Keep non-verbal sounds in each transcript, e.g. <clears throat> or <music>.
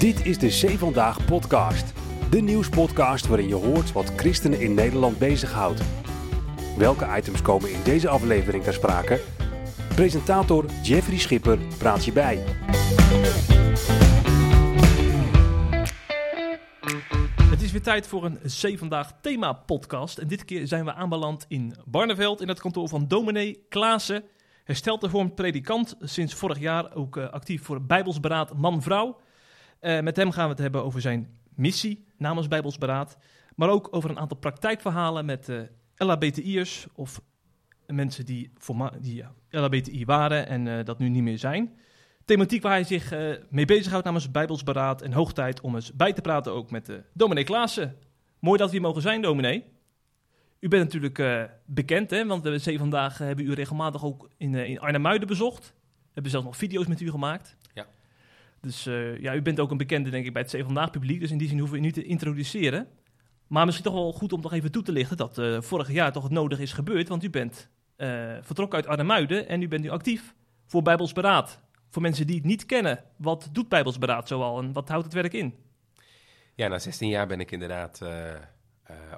Dit is de Zee Vandaag podcast. De nieuwspodcast waarin je hoort wat christenen in Nederland bezighoudt. Welke items komen in deze aflevering ter sprake? Presentator Jeffrey Schipper praat je bij. Het is weer tijd voor een Zee Vandaag thema podcast. En dit keer zijn we aanbeland in Barneveld in het kantoor van dominee Klaassen. Hersteld hervormd predikant, sinds vorig jaar ook eh, actief voor Bijbelsberaad Man-Vrouw. Eh, met hem gaan we het hebben over zijn missie namens Bijbelsberaad. Maar ook over een aantal praktijkverhalen met eh LHBTI'ers of mensen die, die LHBTI waren en eh, dat nu niet meer zijn. Thematiek waar hij zich eh, mee bezighoudt namens Bijbelsberaad. En hoog tijd om eens bij te praten ook met dominee Klaassen. Mooi dat we hier mogen zijn, dominee. U bent natuurlijk bekend, hè? want we vandaag hebben u regelmatig ook in, in Arnhem-Muiden bezocht. We hebben zelfs nog video's met u gemaakt. Dus eh, ja, u bent ook een bekende, denk ik, bij het Zee Vandaag publiek. Dus in die zin hoeven we u niet te introduceren. Maar misschien toch wel goed om toch even toe te lichten dat eh, vorig jaar toch het nodig is gebeurd. Want u bent eh, vertrokken uit Arnhem-Muiden en u bent nu actief voor Bijbelsberaad. Voor mensen die het niet kennen, wat doet Bijbelsberaad zoal en wat houdt het werk in? Ja, na 16 jaar ben ik inderdaad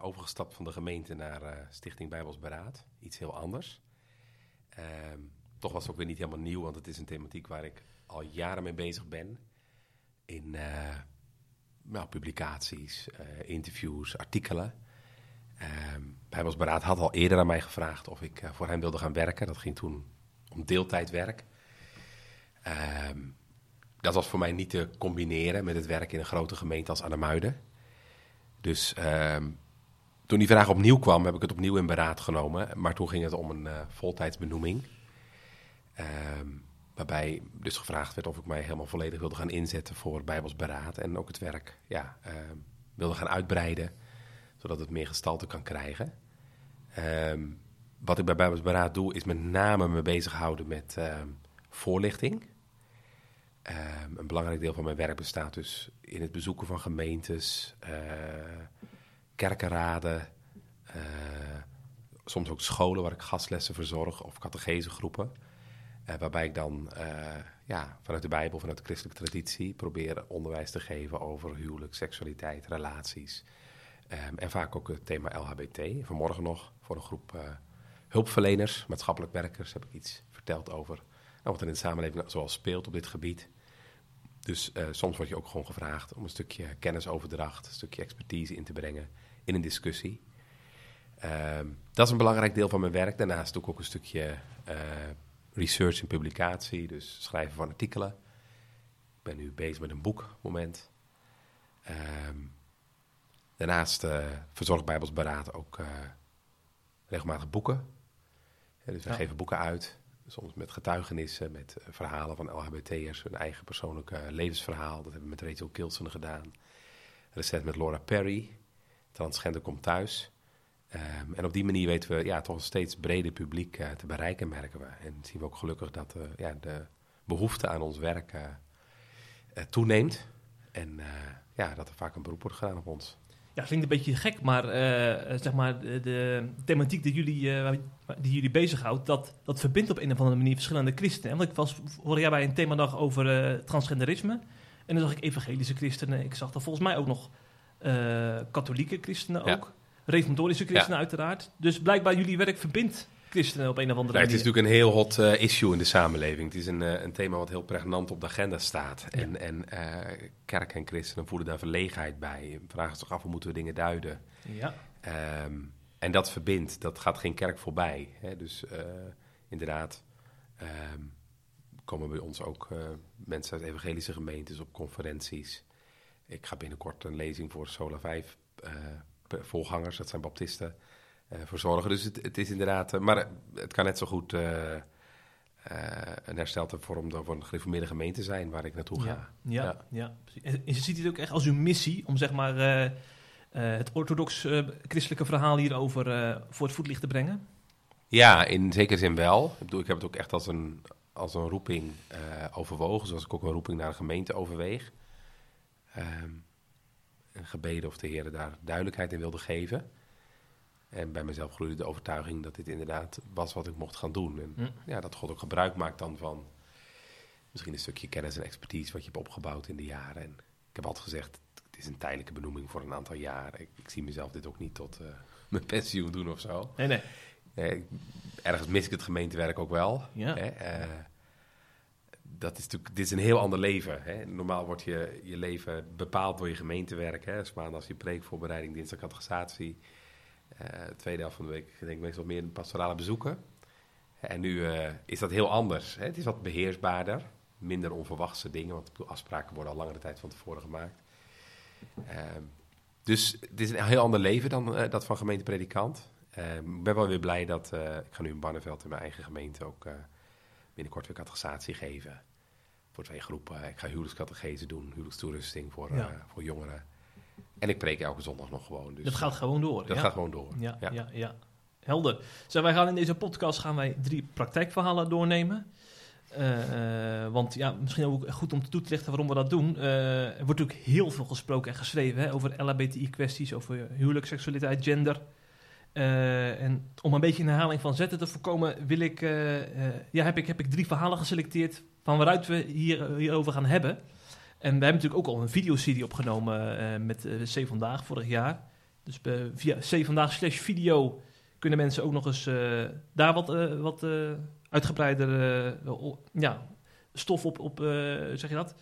overgestapt van de gemeente naar Stichting Bijbelsberaad. Iets heel anders. Ehm, toch was het ook weer niet helemaal nieuw, want het is een thematiek waar ik al jaren mee bezig ben. In eh, nou, publicaties, eh, interviews, artikelen. Ehm, Bijbelsberaad had al eerder aan mij gevraagd of ik eh, voor hen wilde gaan werken. Dat ging toen om deeltijdwerk. Ehm dat was voor mij niet te combineren met het werk in een grote gemeente als Arnhemuiden. Dus ehm, toen die vraag opnieuw kwam, heb ik het opnieuw in beraad genomen. Maar toen ging het om een eh, voltijdsbenoeming. Waarbij dus gevraagd werd of ik mij helemaal volledig wilde gaan inzetten voor Bijbels beraad. En ook het werk ja, ehm, wilde gaan uitbreiden, zodat het meer gestalte kan krijgen. Ehm, wat ik bij Bijbels beraad doe, is met name me bezighouden met ehm, voorlichting. Een belangrijk deel van mijn werk bestaat dus in het bezoeken van gemeentes, eh, kerkenraden, eh, soms ook scholen waar ik gastlessen verzorg of catechesegroepen. Eh, waarbij ik dan eh, ja, vanuit de Bijbel, vanuit de christelijke traditie, probeer onderwijs te geven over huwelijk, seksualiteit, relaties. Ehm, en vaak ook het thema LHBT. Vanmorgen nog voor een groep eh, hulpverleners, maatschappelijk werkers, heb ik iets verteld over nou, wat er in de samenleving zoal speelt op dit gebied. Dus soms word je ook gewoon gevraagd om een stukje kennisoverdracht, een stukje expertise in te brengen in een discussie. Ehm, dat is een belangrijk deel van mijn werk. Daarnaast doe ik ook een stukje research en publicatie, dus schrijven van artikelen. Ik ben nu bezig met een boek op het moment. Ehm, daarnaast eh verzorgt Bijbelsberaad ook eh, regelmatig boeken. Ja, dus we Ja. geven boeken uit, soms met getuigenissen, met eh, verhalen van LHBT'ers, hun eigen persoonlijke levensverhaal. Dat hebben we met Rachel Kilson gedaan. Recent met Laura Perry, Transgender komt thuis. Ehm, en op die manier weten we ja, toch een steeds breder publiek eh, te bereiken, merken we. En zien we ook gelukkig dat eh, ja, de behoefte aan ons werk eh, toeneemt. En ja, dat er vaak een beroep wordt gedaan op ons. Ja, klinkt een beetje gek, maar zeg maar de, thematiek die jullie, die jullie bezighoudt, dat, dat verbindt op een of andere manier verschillende christenen. Want ik was vorig jaar bij een themadag over transgenderisme. En dan zag ik evangelische christenen. Ik zag dan volgens mij ook nog katholieke christenen Ja. Reformatorische christenen uiteraard. Dus blijkbaar jullie werk verbindt christenen op een of andere Nee, het is manier. natuurlijk een heel hot eh, issue in de samenleving. Het is een, eh, een thema wat heel pregnant op de agenda staat. Ja. En, en eh, kerk en christenen voelen daar verlegenheid bij. Vragen zich af hoe moeten we dingen duiden. Ja. Ehm, en dat verbindt, dat gaat geen kerk voorbij. Hè? Dus inderdaad ehm, komen bij ons ook mensen uit evangelische gemeentes op conferenties. Ik ga binnenkort een lezing voor Sola 5 eh, volgangers, dat zijn baptisten, eh, verzorgen. Dus het, het is inderdaad, eh, maar het kan net zo goed eh, eh, een herstelde vorm voor een gereformeerde gemeente zijn waar ik naartoe ga. Ja, ja, Ja. En ziet het ook echt als uw missie om zeg maar eh, eh, het orthodox eh, christelijke verhaal hierover eh, voor het voetlicht te brengen. Ja, in zekere zin wel. Ik, bedoel, ik heb het ook echt als een, als een roeping eh, overwogen, zoals ik ook een roeping naar de gemeente overweeg. En gebeden of de Heer daar duidelijkheid in wilde geven. En bij mezelf groeide de overtuiging dat dit inderdaad was wat ik mocht gaan doen. En Hm. ja, dat God ook gebruik maakt dan van misschien een stukje kennis en expertise wat je hebt opgebouwd in de jaren. En ik heb altijd gezegd, het is een tijdelijke benoeming voor een aantal jaar. Ik, ik zie mezelf dit ook niet tot uh, <laughs> mijn pensioen doen of zo. Nee, nee. nee ergens mis ik het gemeentewerk ook wel. Ja. Uh, dat is natuurlijk, dit is een heel ander leven. Hè? Normaal wordt je, je leven bepaald door je gemeentewerk. Hè? Maandag je preekvoorbereiding, dinsdag catechisatie. Uh, tweede helft van de week denk ik meestal meer pastorale bezoeken. En nu uh, is dat heel anders. Hè? Het is wat beheersbaarder. Minder onverwachte dingen, want afspraken worden al langere tijd van tevoren gemaakt. Uh, dus het is een heel ander leven dan uh, dat van gemeentepredikant. ik ben wel weer blij dat ik ga nu in Barneveld in mijn eigen gemeente ook binnenkort weer catechisatie geven. Voor twee groepen. Ik ga huwelijkscategese doen, huwelijkstoerusting voor, Ja. voor jongeren. En ik preek elke zondag nog gewoon. Dus Dat gaat gewoon door. dat ja. gaat gewoon door. Ja, ja. Ja. ja, Helder. Zo, wij gaan in deze podcast gaan wij drie praktijkverhalen doornemen. Eh, eh, want ja, misschien ook goed om toe te lichten waarom we dat doen. Eh, er wordt natuurlijk heel veel gesproken en geschreven hè, over LHBTI-kwesties, over huwelijk, seksualiteit, gender. Eh, en om een beetje een herhaling van zetten te voorkomen, wil ik, eh, eh, ja, heb, ik, heb ik drie verhalen geselecteerd van waaruit we hier, hierover gaan hebben. En we hebben natuurlijk ook al een videoserie opgenomen met C Vandaag vorig jaar. Dus via C Vandaag slash video kunnen mensen ook nog eens daar wat, wat uitgebreider ja, stof op, op zeg je dat?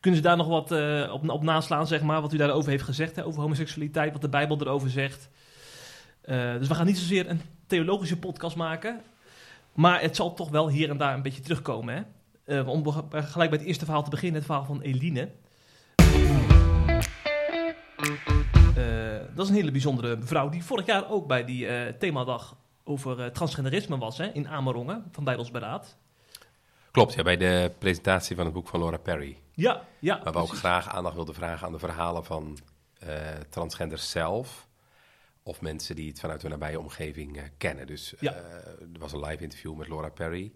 Kunnen ze daar nog wat op, op naslaan, zeg maar, wat u daarover heeft gezegd, hè, over homoseksualiteit, wat de Bijbel erover zegt. Eh, dus we gaan niet zozeer een theologische podcast maken, maar het zal toch wel hier en daar een beetje terugkomen. Hè? Eh, om gelijk bij het eerste verhaal te beginnen, het verhaal van Eline. Eh, dat is een hele bijzondere mevrouw die vorig jaar ook bij die themadag over transgenderisme was hè, in Amerongen van Bijbelsberaad. Klopt, ja, bij de presentatie van het boek van Laura Perry. Ja, ja. Waar we ook graag aandacht wilden vragen aan de verhalen van transgenders zelf. Of mensen die het vanuit hun nabije omgeving eh, kennen. Dus Ja. eh, er was een live interview met Laura Perry.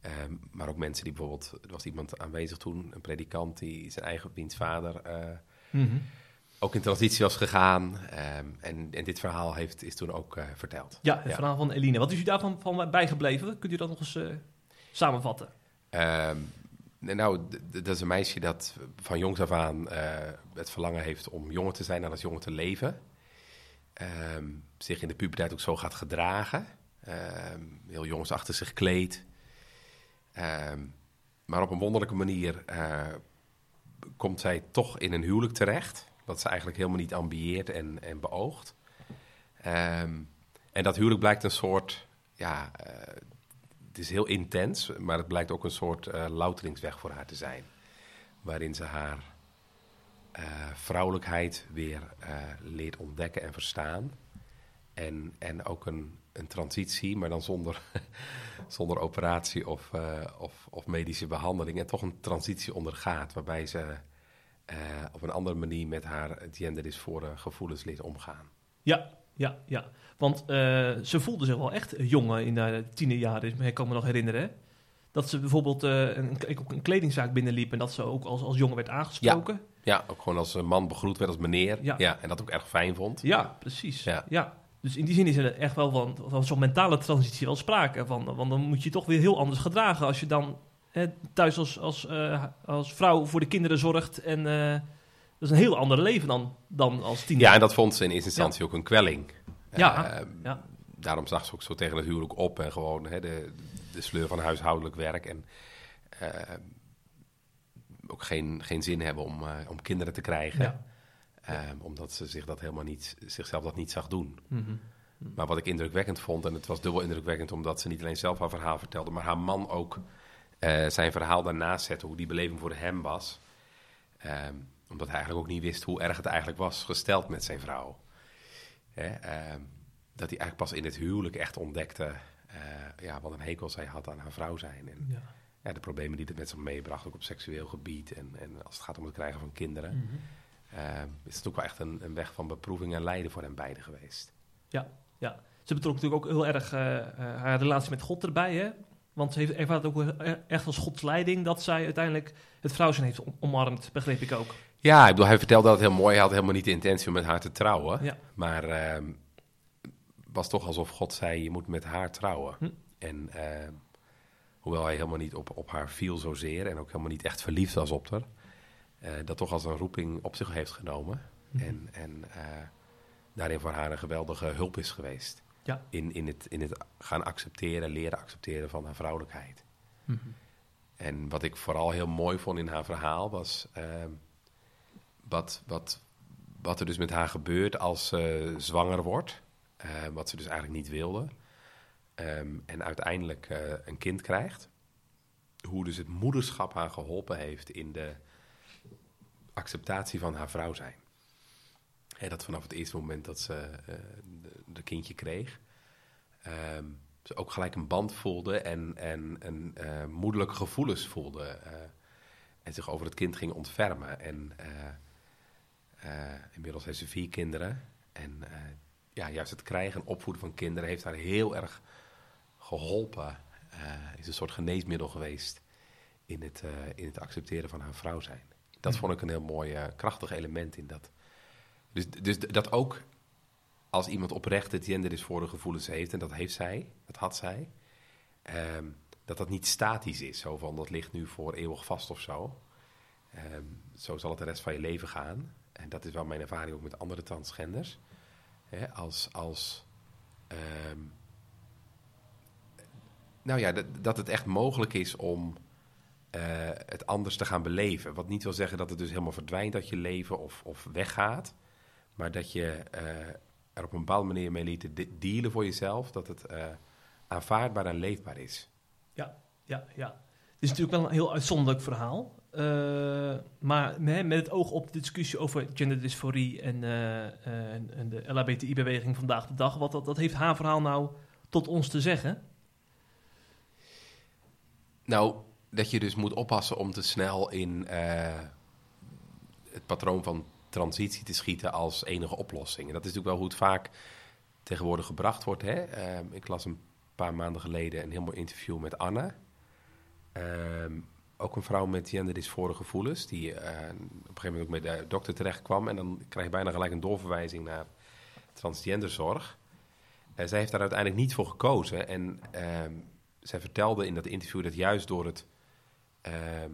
Ehm, maar ook mensen die bijvoorbeeld... Er was iemand aanwezig toen, een predikant... die zijn eigen wiens vader eh, Mhm. ook in transitie was gegaan. Ehm, en, en dit verhaal heeft, is toen ook verteld. Ja, het Ja. verhaal van Eline. Wat is u daarvan van bijgebleven? Kunt u dat nog eens samenvatten? Ehm, nou, dat is een meisje dat van jongs af aan het verlangen heeft om jonger te zijn en als jonger te leven. Ehm, zich in de puberteit ook zo gaat gedragen. Ehm, heel jongensachtig zich kleedt. Ehm, maar op een wonderlijke manier eh, komt zij toch in een huwelijk terecht. Wat ze eigenlijk helemaal niet ambieert en, en beoogt. En dat huwelijk blijkt een soort, ja, eh, het is heel intens, maar het blijkt ook een soort eh, louteringsweg voor haar te zijn. Waarin ze haar eh, vrouwelijkheid weer eh, leert ontdekken en verstaan. En, en ook een, een transitie, maar dan zonder, <laughs> zonder operatie of, eh, of, of medische behandeling. En toch een transitie ondergaat, waarbij ze op een andere manier met haar genderdysfore gevoelens leert omgaan. Ja, ja, ja. Want ze voelde zich wel echt jong eh, in haar tienerjaren, ik kan me nog herinneren. Dat ze bijvoorbeeld eh, een, een kledingzaak binnenliep en dat ze ook als, als jongen werd aangesproken. Ja, ook gewoon als een man begroet werd als meneer. Ja. Ja. en dat ook erg fijn vond. Ja, precies. Ja. Ja. Dus in die zin is er echt wel van, van zo'n mentale transitie wel sprake van. Want dan moet je toch weer heel anders gedragen als je dan hè, thuis als, als, eh, als vrouw voor de kinderen zorgt. En eh, dat is een heel ander leven dan, dan als tiener. Ja, en dat vond ze in eerste instantie ook een kwelling. Ja, ja. Daarom zag ze ook zo tegen het huwelijk op en gewoon hè, de, de sleur van huishoudelijk werk. En eh, ook geen, geen zin hebben om, eh, om kinderen te krijgen. Ja. Eh, omdat ze zich dat helemaal niet, zichzelf dat niet zag doen. Mhm. Maar wat ik indrukwekkend vond, en het was dubbel indrukwekkend omdat ze niet alleen zelf haar verhaal vertelde, maar haar man ook zijn verhaal daarnaast zette, hoe die beleving voor hem was. Ehm, omdat hij eigenlijk ook niet wist hoe erg het eigenlijk was gesteld met zijn vrouw. Hè, ehm, dat hij eigenlijk pas in het huwelijk echt ontdekte ja, wat een hekel zij had aan haar vrouw zijn. En Ja. ja, de problemen die het met zich meebracht, ook op seksueel gebied en, en als het gaat om het krijgen van kinderen. Ehm, is het ook wel echt een, een weg van beproeving en lijden voor hen beiden geweest. Ja, ja. Ze betrok natuurlijk ook heel erg eh, eh, haar relatie met God erbij, hè? Want ze heeft ervaart ook e- echt als Gods leiding dat zij uiteindelijk het vrouw zijn heeft om- omarmd, begreep ik ook. Ja, ik bedoel, hij vertelde dat heel mooi. Hij had helemaal niet de intentie om met haar te trouwen. Ja. Maar ehm, was toch alsof God zei, je moet met haar trouwen. Hm. En ehm, hoewel hij helemaal niet op, op haar viel zozeer... en ook helemaal niet echt verliefd was op haar... eh, dat toch als een roeping op zich heeft genomen. Mhm. En, en eh, daarin voor haar een geweldige hulp is geweest. Ja. In, in, het, in het gaan accepteren, leren accepteren van haar vrouwelijkheid. Mhm. En wat ik vooral heel mooi vond in haar verhaal was wat, wat, wat er dus met haar gebeurt als ze zwanger wordt. Eh, wat ze dus eigenlijk niet wilde. Ehm, en uiteindelijk eh, een kind krijgt. Hoe dus het moederschap haar geholpen heeft in de acceptatie van haar vrouw zijn. Hè, dat vanaf het eerste moment dat ze eh, de, kindje kreeg, ehm, ze ook gelijk een band voelde en, en, en moederlijke gevoelens voelde. en zich over het kind ging ontfermen. En inmiddels heeft ze vier kinderen. En ja, juist het krijgen en opvoeden van kinderen heeft haar heel erg geholpen. eh, is een soort geneesmiddel geweest in het, eh, in het accepteren van haar vrouw zijn. Dat vond ik een heel mooi, eh, krachtig element in dat. Dus, dus dat ook als iemand oprecht het genderdysfore gevoelens heeft, en dat heeft zij, dat had zij, ehm, dat dat niet statisch is. Zo van, dat ligt nu voor eeuwig vast of zo. Ehm, zo zal het de rest van je leven gaan. En dat is wel mijn ervaring ook met andere transgenders. Als, als ehm, nou ja, dat, dat het echt mogelijk is om eh, het anders te gaan beleven. Wat niet wil zeggen dat het dus helemaal verdwijnt uit je leven of, of weggaat. Maar dat je eh, er op een bepaalde manier mee liet de- dealen voor jezelf. Dat het eh, aanvaardbaar en leefbaar is. Ja, ja, ja. Het is natuurlijk wel een heel uitzonderlijk verhaal. Eh, maar met, het oog op de discussie over genderdysforie en, eh, en, en de LHBTI-beweging vandaag de dag, wat dat, heeft haar verhaal nou tot ons te zeggen? Nou, dat je dus moet oppassen om te snel in eh, het patroon van transitie te schieten als enige oplossing. En dat is natuurlijk wel hoe het vaak tegenwoordig gebracht wordt. Hè? Eh, ik las een paar maanden geleden een heel mooi interview met Anna. Ehm, ook een vrouw met genderdysfore gevoelens, die eh, op een gegeven moment ook bij de dokter terecht kwam. En dan krijg je bijna gelijk een doorverwijzing naar transgenderzorg. Eh, zij heeft daar uiteindelijk niet voor gekozen. En ehm, zij vertelde in dat interview dat juist door het ehm,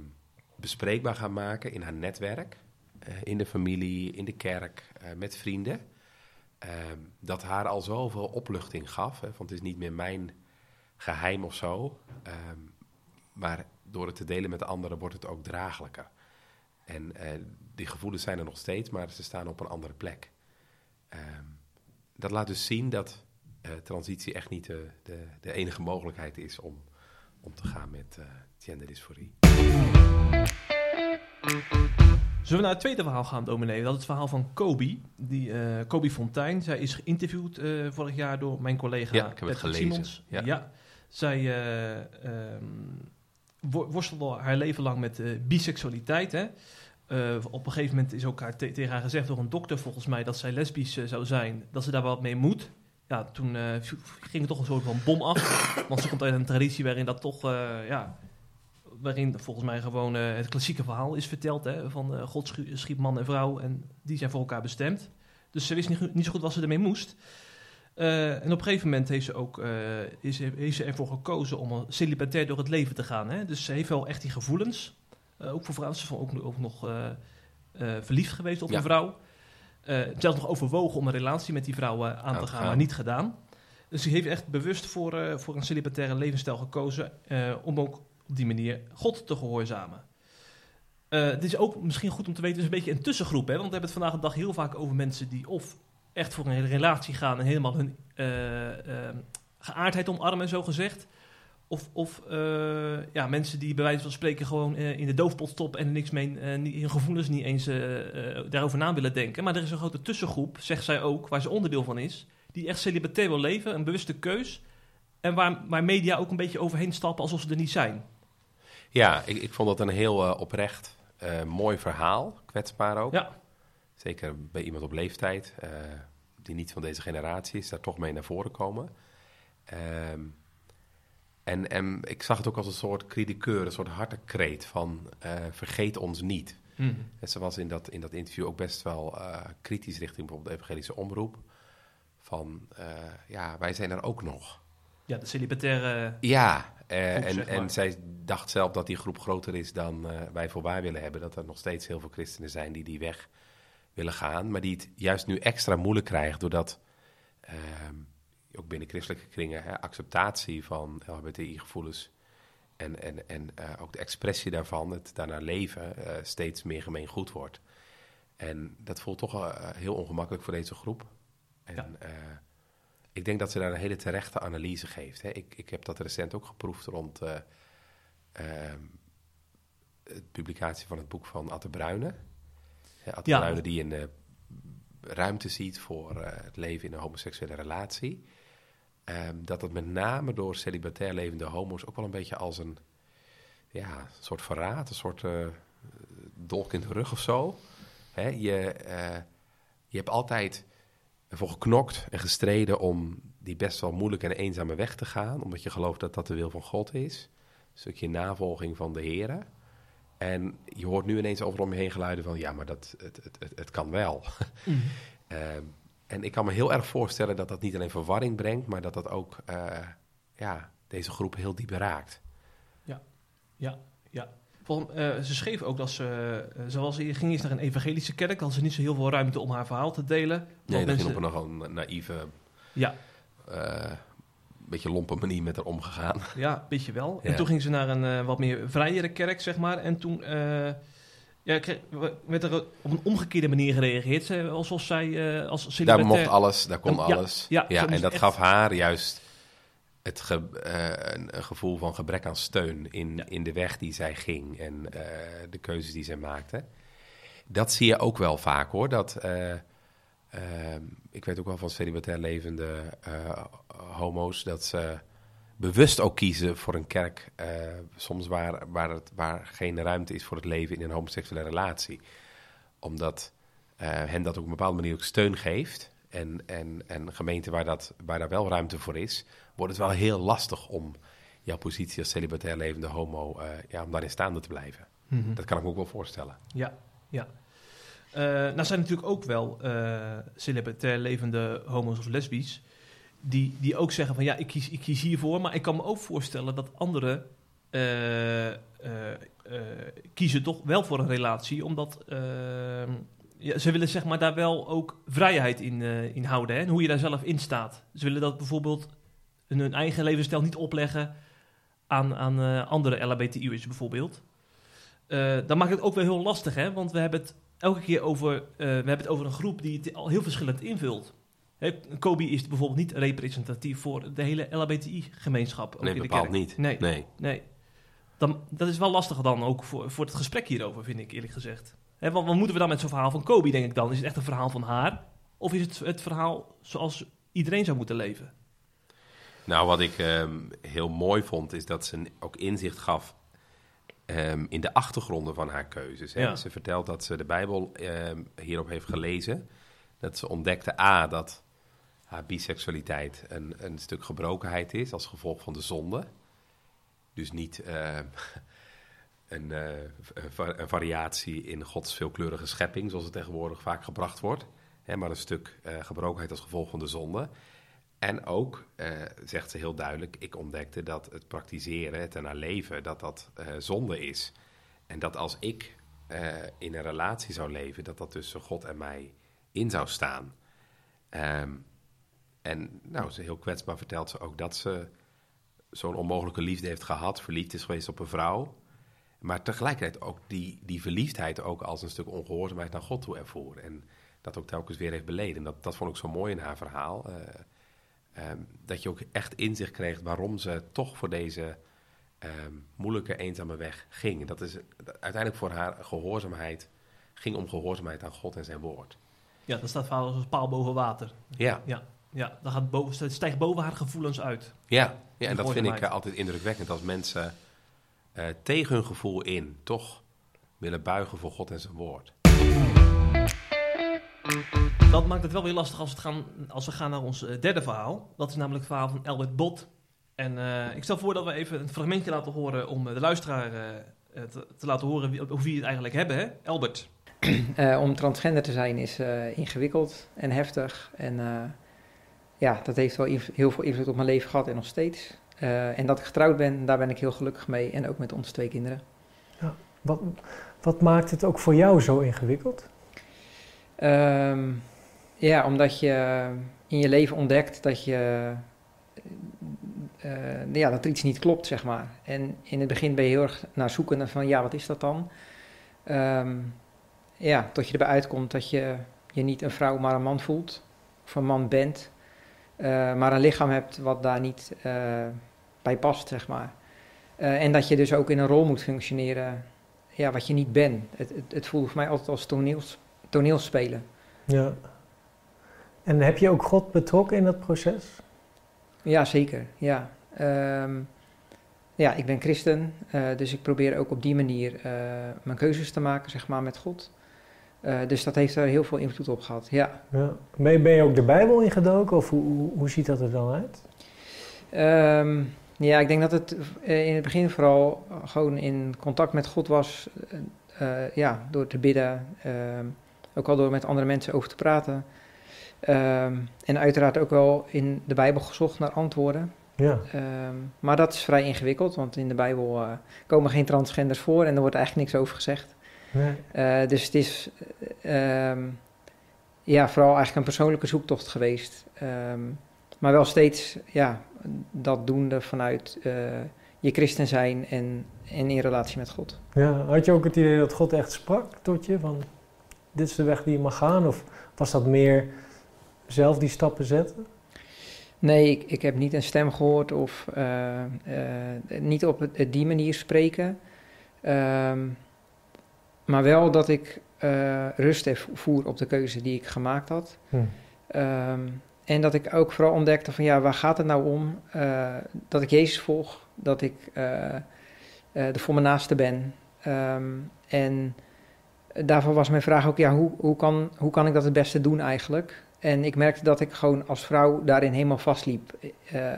bespreekbaar gaan maken in haar netwerk, eh, in de familie, in de kerk, met vrienden, ehm, dat haar al zoveel opluchting gaf. Hè, want het is niet meer mijn geheim of zo. maar door het te delen met anderen wordt het ook draaglijker. En eh, die gevoelens zijn er nog steeds, maar ze staan op een andere plek. Ehm, dat laat dus zien dat eh, transitie echt niet de, de, de enige mogelijkheid is om, om te gaan met eh genderdysforie. Zullen we naar het tweede verhaal gaan, dominee? Dat is het verhaal van Kobe. Die, Kobe Fontijn. Zij is geïnterviewd vorig jaar door mijn collega Ja, ik heb het gelezen. Simons. Ja. Zij eh, ehm, wo- worstelde haar leven lang met eh, biseksualiteit. Hè? Eh, op een gegeven moment is ook haar te- tegen haar gezegd door een dokter, volgens mij, dat zij lesbisch eh, zou zijn. Dat ze daar wat mee moet. Ja, toen ging er toch een soort van bom af. Want ze komt uit een traditie waarin dat toch, ja, waarin volgens mij gewoon het klassieke verhaal is verteld. Hè, van God schiep man en vrouw en die zijn voor elkaar bestemd. Dus ze wist niet, niet zo goed wat ze ermee moest. Eh, en op een gegeven moment heeft ze, ook, eh, is, heeft ze ervoor gekozen om celibatair door het leven te gaan. Hè? Dus ze heeft wel echt die gevoelens. Eh, ook voor vrouwen. Ze is ook, ook nog verliefd geweest op Ja. een vrouw. Zelfs nog overwogen om een relatie met die vrouw aan, te gaan, maar niet gedaan. Dus ze heeft echt bewust voor, voor een celibataire levensstijl gekozen. om ook op die manier God te gehoorzamen. Eh, het is ook misschien goed om te weten, het is een beetje een tussengroep. Hè? Want we hebben het vandaag de dag heel vaak over mensen die of echt voor een relatie gaan en helemaal hun eh, eh, geaardheid omarmen, zo gezegd. Of, of eh, ja, mensen die bij wijze van spreken gewoon eh, in de doofpot stoppen en niks mee, niet, hun gevoelens niet eens daarover na willen denken. Maar er is een grote tussengroep, zegt zij ook, waar ze onderdeel van is, die echt celibatair wil leven, een bewuste keus. En waar, waar media ook een beetje overheen stappen alsof ze er niet zijn. Ja, ik, ik vond dat een heel oprecht, mooi verhaal. Kwetsbaar ook. Ja. Zeker bij iemand op leeftijd, eh, die niet van deze generatie is, daar toch mee naar voren komen. Ehm, en, en ik zag het ook als een soort critiqueur, een soort hartekreet van eh, vergeet ons niet. En ze was in dat, in dat interview ook best wel eh, kritisch richting bijvoorbeeld de evangelische omroep. Van, ja, wij zijn er ook nog. Ja, de celibataire... Ja, Groep, en, zeg maar. en zij dacht zelf dat die groep groter is dan wij voor waar willen hebben. Dat er nog steeds heel veel christenen zijn die die weg willen gaan. Maar die het juist nu extra moeilijk krijgen doordat ehm, ook binnen christelijke kringen hè, acceptatie van LHBTI-gevoelens en, en, en eh, ook de expressie daarvan, het daarna leven, eh, steeds meer gemeengoed wordt. En dat voelt toch eh, heel ongemakkelijk voor deze groep. En Ja. ik denk dat ze daar een hele terechte analyse geeft. Hè. Ik, ik heb dat recent ook geproefd rond eh ehm, de publicatie van het boek van Atte Bruyne. Atte Ja. Die een eh, ruimte ziet voor eh, het leven in een homoseksuele relatie. Ehm, dat het met name door celibatair levende homo's ook wel een beetje als een ja, soort verraad, een soort eh, dolk in de rug of zo. Hè, je, je hebt altijd ervoor geknokt en gestreden om die best wel moeilijke en eenzame weg te gaan, omdat je gelooft dat dat de wil van God is. Een stukje navolging van de Here. En je hoort nu ineens overal om je heen geluiden van ja, maar dat, het, het, het, het kan wel. <laughs> Ehm, en ik kan me heel erg voorstellen dat dat niet alleen verwarring brengt, maar dat dat ook eh, ja, deze groep heel diep raakt. Ja, ja. Volgens, eh, ze schreef ook dat ze, eh, zoals ze ging eerst naar een evangelische kerk, had ze niet zo heel veel ruimte om haar verhaal te delen. Nee, dat mensen- ging op een nogal naïeve, Ja, beetje lompe manier met haar omgegaan. ja, een beetje wel. En toen ging ze naar een eh, wat meer vrijere kerk, zeg maar. En toen eh, ja, kreeg- werd er op een omgekeerde manier gereageerd. Alsof zij eh, als Daar mocht alles, daar kon alles. ja, Ja, en dat echt- gaf haar juist het ge- een, een gevoel van gebrek aan steun in, in de weg die zij ging en de keuzes die zij maakte. Dat zie je ook wel vaak hoor. Dat, ik weet ook wel van celibatair levende eh, homo's dat ze bewust ook kiezen voor een kerk, eh, soms waar, waar, het, waar geen ruimte is voor het leven in een homoseksuele relatie. Omdat eh, hen dat op een bepaalde manier ook steun geeft. En, en, en gemeenten waar, dat, waar daar wel ruimte voor is, wordt het wel heel lastig om jouw positie als celibatair levende homo, ja, om daarin staande te blijven. Mhm. Dat kan ik me ook wel voorstellen. Ja, ja. Eh nou zijn natuurlijk ook wel eh celibatair levende homo's of lesbisch... Die, die ook zeggen van ja, ik kies, ik kies hiervoor... maar ik kan me ook voorstellen dat anderen eh, kiezen toch wel voor een relatie... omdat ja, ze willen zeg maar daar wel ook vrijheid in, eh, in houden... Hè? en hoe je daar zelf in staat. Ze willen dat bijvoorbeeld hun, eigen levensstijl niet opleggen... aan, aan eh, andere LHBTI'ers bijvoorbeeld... Eh, dan maakt het ook wel heel lastig, hè? Want we hebben het elke keer over, eh, we hebben het over een groep die het al heel verschillend invult. Hè, Kobe is bijvoorbeeld niet representatief voor de hele LHBTI-gemeenschap. Nee, in bepaald niet. Nee, Nee. nee. Dan, dat is wel lastig dan ook voor, voor het gesprek hierover, vind ik eerlijk gezegd. Want wat moeten we dan met zo'n verhaal van Kobe, denk ik dan? Is het echt een verhaal van haar? Of is het het verhaal zoals iedereen zou moeten leven? Nou, wat ik ehm, heel mooi vond, is dat ze ook inzicht gaf ehm, in de achtergronden van haar keuzes. Hè. Ja. Ze vertelt dat ze de Bijbel ehm, hierop heeft gelezen. Dat ze ontdekte A, dat haar biseksualiteit een, een stuk gebrokenheid is als gevolg van de zonde. Dus niet ehm, <laughs> een, eh, een variatie in Gods veelkleurige schepping, zoals het tegenwoordig vaak gebracht wordt. Hè, maar een stuk eh, gebrokenheid als gevolg van de zonde. En ook, eh, zegt ze heel duidelijk, ik ontdekte dat het praktiseren, het ernaar leven, dat dat eh, zonde is. En dat als ik eh, in een relatie zou leven, dat dat tussen God en mij in zou staan. Ehm, en nou, ze heel kwetsbaar vertelt ze ook dat ze zo'n onmogelijke liefde heeft gehad, verliefd is geweest op een vrouw. Maar tegelijkertijd ook die, die verliefdheid ook als een stuk ongehoorzaamheid naar God toe ervoor. En dat ook telkens weer heeft beleden. Dat, dat vond ik zo mooi in haar verhaal. Ehm, dat je ook echt inzicht kreeg waarom ze toch voor deze ehm, moeilijke, eenzame weg ging. Dat is uiteindelijk voor haar gehoorzaamheid, ging om gehoorzaamheid aan God en zijn woord. Ja, dat staat verhaal als een paal boven water. Ja, Ja, ja dat gaat boven, het stijgt boven haar gevoelens uit. ja, ja en dat vind ik eh, altijd indrukwekkend als mensen eh, tegen hun gevoel in toch willen buigen voor God en zijn woord. Dat maakt het wel weer lastig als, het gaan, als we gaan naar ons eh, derde verhaal. Dat is namelijk het verhaal van Albert Bot. En eh, ik stel voor dat we even een fragmentje laten horen om eh, de luisteraar te, te laten horen wie, we het eigenlijk hebben. Hè? Albert. <clears throat> Eh, om transgender te zijn is eh, ingewikkeld en heftig. En eh, ja, dat heeft wel heel veel invloed op mijn leven gehad en nog steeds. Eh, en dat ik getrouwd ben, daar ben ik heel gelukkig mee. En ook met onze twee kinderen. Wat, wat maakt het ook voor jou zo ingewikkeld? Ehm, ja, omdat je in je leven ontdekt dat je eh, ja, dat er iets niet klopt, zeg maar. En in het begin ben je heel erg naar zoeken van, ja, wat is dat dan? Ehm, ja, tot je erbij uitkomt dat je je niet een vrouw, maar een man voelt. Of een man bent. Uh, maar een lichaam hebt wat daar niet uh, bij past, zeg maar. En dat je dus ook in een rol moet functioneren, ja, wat je niet bent. Het, het, het voelt voor mij altijd als toneels, toneelspelen. Ja. En heb je ook God betrokken in dat proces? Ja, zeker. Ja. Um, ja, ik ben christen, uh, dus ik probeer ook op die manier uh, mijn keuzes te maken, zeg maar, met God. Uh, dus dat heeft er heel veel invloed op gehad, ja. ja. Ben, je, ben je ook de Bijbel ingedoken of hoe, hoe, hoe ziet dat er dan uit? Um, ja, ik denk dat het in het begin vooral gewoon in contact met God was, ja, door te bidden, ook al door met andere mensen over te praten. Um, en uiteraard ook wel in de Bijbel gezocht naar antwoorden. Ja. Um, maar dat is vrij ingewikkeld, want in de Bijbel uh, komen geen transgenders voor en er wordt eigenlijk niks over gezegd. Nee. Uh, dus het is um, ja, vooral eigenlijk een persoonlijke zoektocht geweest. maar wel steeds ja, dat doende vanuit uh, je christen zijn en, en in relatie met God. Ja, had je ook het idee dat God echt sprak tot je? Van dit is de weg die je mag gaan? Of was dat meer zelf die stappen zetten? Nee, ik, ik heb niet een stem gehoord of uh, uh, niet op het, die manier spreken. Um, maar wel dat ik uh, rust voer op de keuze die ik gemaakt had. Hm. Um, en dat ik ook vooral ontdekte van ja, waar gaat het nou om? dat ik Jezus volg, dat ik er voor mijn naaste ben. Um, en daarvoor was mijn vraag ook, ja, hoe, hoe, kan, hoe kan ik dat het beste doen eigenlijk? En ik merkte dat ik gewoon als vrouw daarin helemaal vastliep. Uh,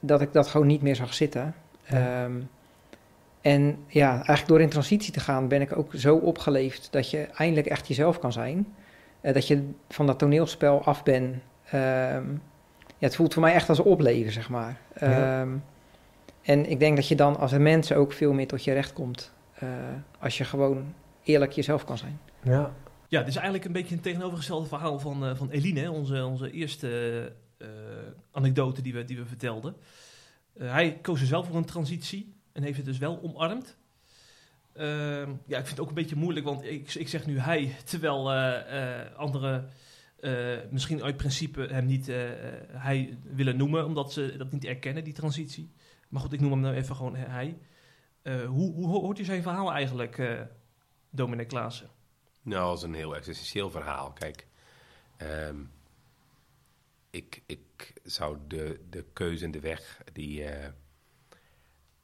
dat ik dat gewoon niet meer zag zitten. Ja. Um, en ja, eigenlijk door in transitie te gaan ben ik ook zo opgeleefd dat je eindelijk echt jezelf kan zijn. Uh, dat je van dat toneelspel af bent. Um, ja, het voelt voor mij echt als opleven, zeg maar. Ja. Um, en ik denk dat je dan als een mens ook veel meer tot je recht komt. Uh, als je gewoon eerlijk jezelf kan zijn. Ja, ja, dit is eigenlijk een beetje een tegenovergestelde verhaal van, uh, van Eline, onze, onze eerste uh, anekdote die we, die we vertelden. Uh, hij koos er zelf voor een transitie en heeft het dus wel omarmd. Ehm, ja, ik vind het ook een beetje moeilijk, want ik, ik zeg nu hij, <laughs> terwijl anderen misschien uit principe hem niet hij willen noemen, omdat ze dat niet erkennen, die transitie. Maar goed, ik noem hem nou even gewoon hij. hoe, hoe hoort u zijn verhaal eigenlijk, Dominic Klaassen? Nou, dat is een heel existentieel verhaal. Kijk, um, ik, ik zou de, de keuze en de weg die uh,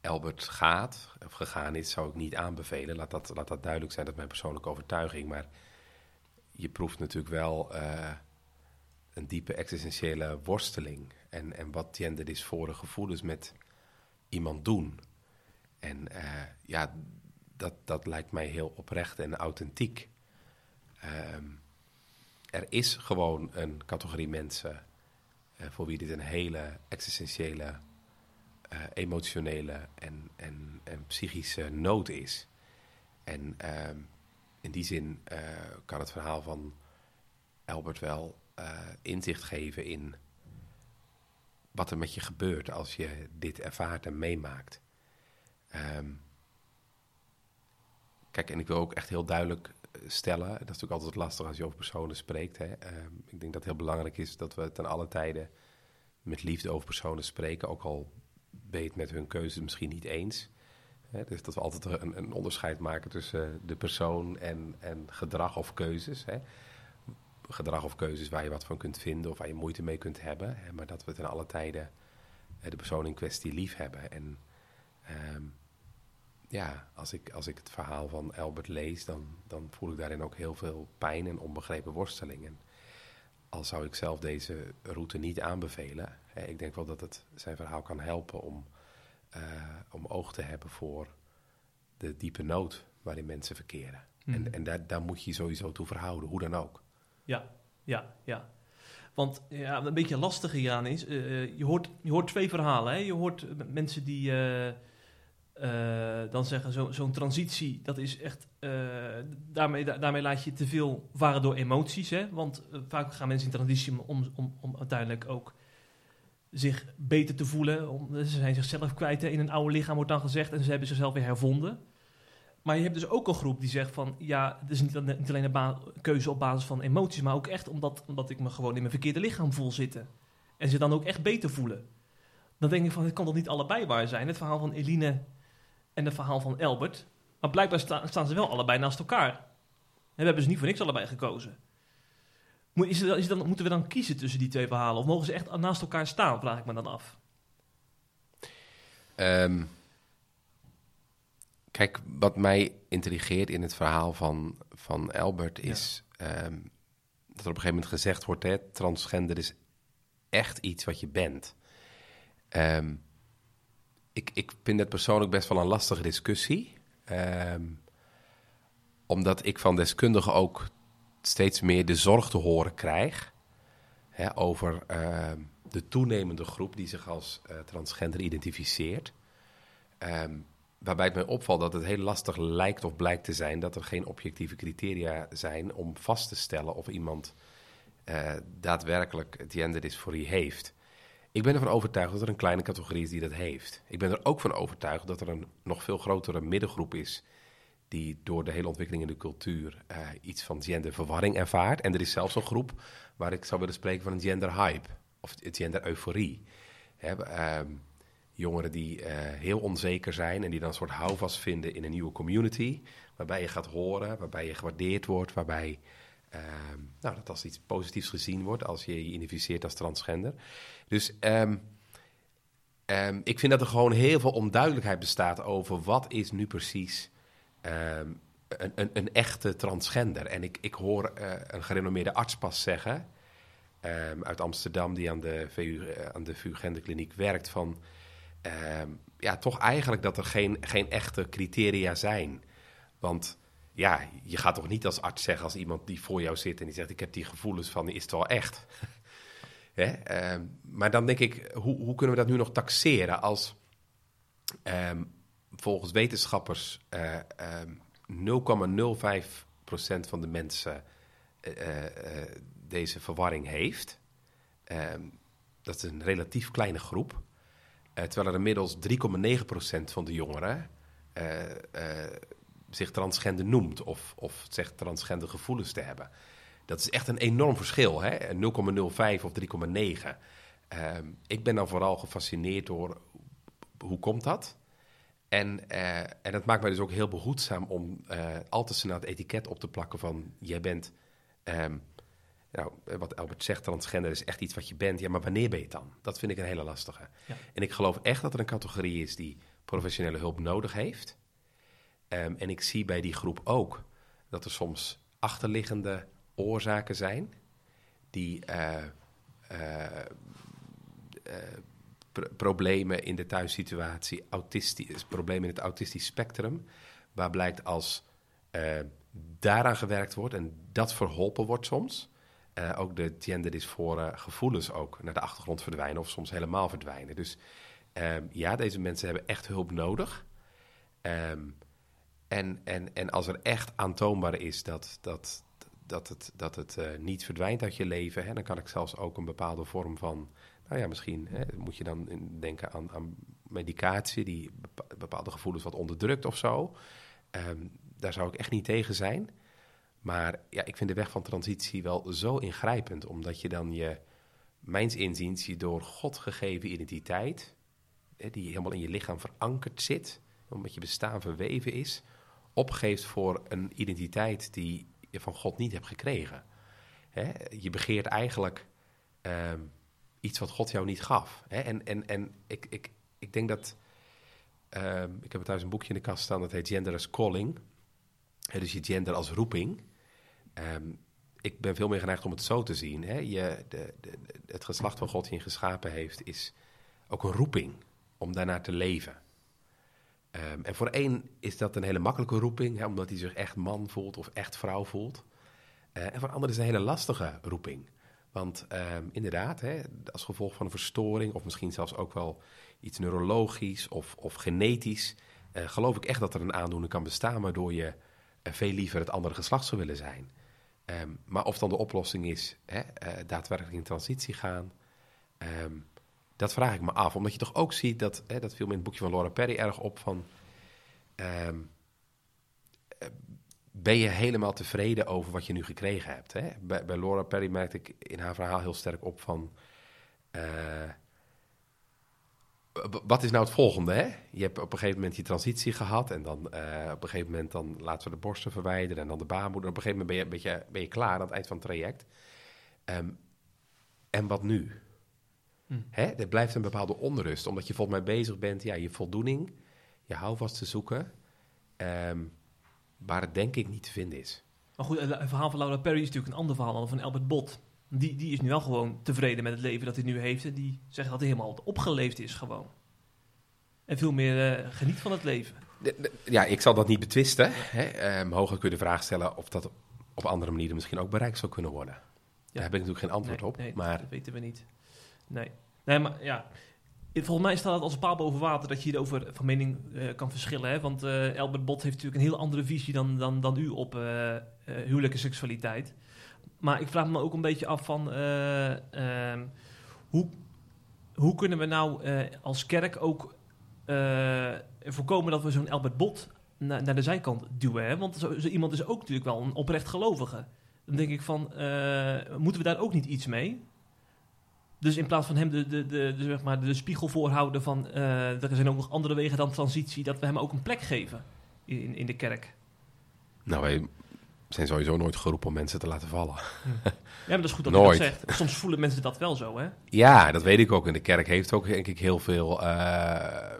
Albert gaat, of gegaan is, zou ik niet aanbevelen. Laat dat, laat dat duidelijk zijn, dat is mijn persoonlijke overtuiging. Maar je proeft natuurlijk wel uh, een diepe existentiële worsteling. En, en wat gender dysfore gevoelens met iemand doen. En uh, ja, dat, dat lijkt mij heel oprecht en authentiek. Um, er is gewoon een categorie mensen uh, voor wie dit een hele existentiële, uh, emotionele en, en, en, psychische nood is. En um, in die zin uh, kan het verhaal van Albert wel inzicht geven in wat er met je gebeurt als je dit ervaart en meemaakt. Um, kijk, en ik wil ook echt heel duidelijk stellen. Dat is natuurlijk altijd lastig als je over personen spreekt. Hè. Uh, ik denk dat het heel belangrijk is dat we ten alle tijden met liefde over personen spreken. Ook al ben je het met hun keuze misschien niet eens. Hè. Dus dat we altijd een, onderscheid maken tussen de persoon en, en gedrag of keuzes. Hè. Gedrag of keuzes waar je wat van kunt vinden of waar je moeite mee kunt hebben. Hè. Maar dat we ten alle tijden de persoon in kwestie lief hebben. En um, ja, als ik, als ik het verhaal van Albert lees, dan, dan voel ik daarin ook heel veel pijn en onbegrepen worsteling. En al zou ik zelf deze route niet aanbevelen, hè, ik denk wel dat het zijn verhaal kan helpen om, uh, om oog te hebben voor de diepe nood waarin mensen verkeren. Mhm. En, en daar, daar moet je je sowieso toe verhouden, hoe dan ook. Ja, ja, ja. Want ja, een beetje lastig hieraan is, eh, eh, je, hoort, je hoort twee verhalen. Hè? Je hoort eh, mensen die eh, eh, dan zeggen, zo- zo'n transitie, dat is echt, eh, daarmee, da- daarmee laat je te veel varen door emoties. Hè? Want eh, vaak gaan mensen in transitie om, om, om, uiteindelijk ook zich beter te voelen. Om, ze zijn zichzelf kwijt in een oude lichaam, wordt dan gezegd, en ze hebben zichzelf weer hervonden. Maar je hebt dus ook een groep die zegt van, ja, het is niet, alleen een keuze op basis van emoties, maar ook echt omdat, omdat ik me gewoon in mijn verkeerde lichaam voel zitten. En ze dan ook echt beter voelen. Dan denk ik van, het kan toch niet allebei waar zijn? Het verhaal van Eline en het verhaal van Albert. Maar blijkbaar sta- staan ze wel allebei naast elkaar. En we hebben ze niet voor niks allebei gekozen. Moet, is dan, moeten we dan kiezen tussen die twee verhalen? Of mogen ze echt naast elkaar staan, vraag ik me dan af. Ehm, kijk, wat mij intrigeert in het verhaal van, van Albert is ehm, dat er op een gegeven moment gezegd wordt: hè, transgender is echt iets wat je bent. Ehm, ik, ik vind het persoonlijk best wel een lastige discussie. Ehm, omdat ik van deskundigen ook steeds meer de zorg te horen krijg hè, over ehm, de toenemende groep die zich als eh, transgender identificeert. Ehm, waarbij het mij opvalt dat het heel lastig lijkt of blijkt te zijn dat er geen objectieve criteria zijn om vast te stellen of iemand eh, daadwerkelijk genderdysforie heeft. Ik ben ervan overtuigd dat er een kleine categorie is die dat heeft. Ik ben er ook van overtuigd dat er een nog veel grotere middengroep is die door de hele ontwikkeling in de cultuur eh, iets van genderverwarring ervaart. En er is zelfs een groep waar ik zou willen spreken van een genderhype of gender-euforie. Ehm, jongeren die eh, heel onzeker zijn en die dan een soort houvast vinden in een nieuwe community, waarbij je gaat horen, waarbij je gewaardeerd wordt, waarbij ehm, nou, dat als iets positiefs gezien wordt als je je identificeert als transgender. Dus ehm, ehm, ik vind dat er gewoon heel veel onduidelijkheid bestaat over wat is nu precies een, een, een echte transgender. En ik, ik hoor eh, een gerenommeerde arts pas zeggen uit Amsterdam die aan de VU, eh, aan de VU Genderkliniek werkt van ja, toch eigenlijk dat er geen, geen echte criteria zijn. Want ja, je gaat toch niet als arts zeggen als iemand die voor jou zit en die zegt ik heb die gevoelens van is het wel echt. <laughs> Hè? Ehm, maar dan denk ik, hoe, hoe kunnen we dat nu nog taxeren als ehm, volgens wetenschappers eh, ehm, 0,05% van de mensen eh, eh, eh, deze verwarring heeft. Ehm, dat is een relatief kleine groep. Terwijl er inmiddels 3,9% van de jongeren zich transgender noemt of, of zegt transgender gevoelens te hebben. Dat is echt een enorm verschil, hè? 0,05 of 3,9. Ehm, ik ben dan vooral gefascineerd door hoe komt dat? En, eh, en dat maakt mij dus ook heel behoedzaam om eh al te snel het etiket op te plakken van jij bent, ehm, nou, wat Albert zegt, transgender is echt iets wat je bent. Ja, maar wanneer ben je het dan? Dat vind ik een hele lastige. Ja. En ik geloof echt dat er een categorie is die professionele hulp nodig heeft. Ehm, en ik zie bij die groep ook dat er soms achterliggende oorzaken zijn die eh, eh, eh, pro- problemen in de thuissituatie, problemen in het autistisch spectrum, waar blijkt als daaraan gewerkt wordt en dat verholpen wordt soms, ook de genderdysfore gevoelens ook naar de achtergrond verdwijnen of soms helemaal verdwijnen. Dus ehm, ja, deze mensen hebben echt hulp nodig. Ehm, en, en, en als er echt aantoonbaar is dat, dat, dat het, dat het eh, niet verdwijnt uit je leven, hè, dan kan ik zelfs ook een bepaalde vorm van, nou ja, misschien hè, moet je dan denken aan, aan medicatie die bepa- bepaalde gevoelens wat onderdrukt of zo. Ehm, daar zou ik echt niet tegen zijn. Maar ja, ik vind de weg van transitie wel zo ingrijpend, omdat je dan je, mijns inziens, je door God gegeven identiteit, hè, die helemaal in je lichaam verankerd zit, omdat je bestaan verweven is, opgeeft voor een identiteit die je van God niet hebt gekregen. Hè? Je begeert eigenlijk ehm, iets wat God jou niet gaf. Hè? En, en, en ik, ik, ik denk dat. ehm, ik heb thuis een boekje in de kast staan dat heet Gender as Calling. Dus je gender als roeping. Ehm, ik ben veel meer geneigd om het zo te zien. Hè? Je, de, de- het geslacht van God die je geschapen heeft, is ook een roeping om daarnaar te leven. Ehm, en voor één is dat een hele makkelijke roeping, hè, omdat hij zich echt man voelt of echt vrouw voelt. Eh, en voor een ander is het een hele lastige roeping. Want ehm, inderdaad, hè, als gevolg van een verstoring, of misschien zelfs ook wel iets neurologisch of, of genetisch, eh, geloof ik echt dat er een aandoening kan bestaan waardoor je eh, veel liever het andere geslacht zou willen zijn. Ehm, maar of dan de oplossing is hè, daadwerkelijk in transitie gaan, dat vraag ik me af. Omdat je toch ook ziet dat, hè, dat viel me in het boekje van Laura Perry erg op van. ehm, eh, ben je helemaal tevreden over wat je nu gekregen hebt? Hè? Bij, bij Laura Perry merkte ik in haar verhaal heel sterk op van. eh, wat is nou het volgende? Hè? Je hebt op een gegeven moment je transitie gehad. En dan eh, op een gegeven moment dan laten we de borsten verwijderen. En dan de baarmoeder. Op een gegeven moment ben je, ben je, ben je klaar aan het eind van het traject. Ehm, en wat nu? Hm. Hè? Er blijft een bepaalde onrust. Omdat je volgens mij bezig bent, ja, je voldoening, je houvast te zoeken. ehm, waar het denk ik niet te vinden is. Maar goed, het verhaal van Laura Perry is natuurlijk een ander verhaal dan van Albert Bot. Die, die is nu wel gewoon tevreden met het leven dat hij nu heeft. En die zegt dat hij helemaal opgeleefd is gewoon. En veel meer eh, geniet van het leven. De- de- Ja, ik zal dat niet betwisten. Hè. Eh, mogelijk kun je de vraag stellen of dat op andere manieren misschien ook bereikt zou kunnen worden. Daar heb ik natuurlijk geen antwoord Nee, op. nee, maar dat weten we niet. Nee. Nee, maar ja. Volgens mij staat het als een paal boven water dat je hierover van mening eh, kan verschillen. Hè? Want eh Albert Bot heeft natuurlijk een heel andere visie dan, dan, dan u op eh, huwelijke seksualiteit. Maar ik vraag me ook een beetje af van eh, ehm, hoe, hoe kunnen we nou als kerk ook voorkomen dat we zo'n Albert Bot na- naar de zijkant duwen. Want zo, iemand is ook natuurlijk wel een oprecht gelovige. Dan denk ik van, moeten we daar ook niet iets mee? Dus in plaats van hem de, de, de, de, zeg maar de spiegel voorhouden van... eh, er zijn ook nog andere wegen dan transitie... dat we hem ook een plek geven in, in de kerk. nou, wij zijn sowieso nooit geroepen om mensen te laten vallen. Ja, maar dat is goed dat Nooit. je dat zegt. Soms voelen mensen dat wel zo, hè? Ja, dat weet ik ook. En de kerk heeft ook denk ik heel veel eh,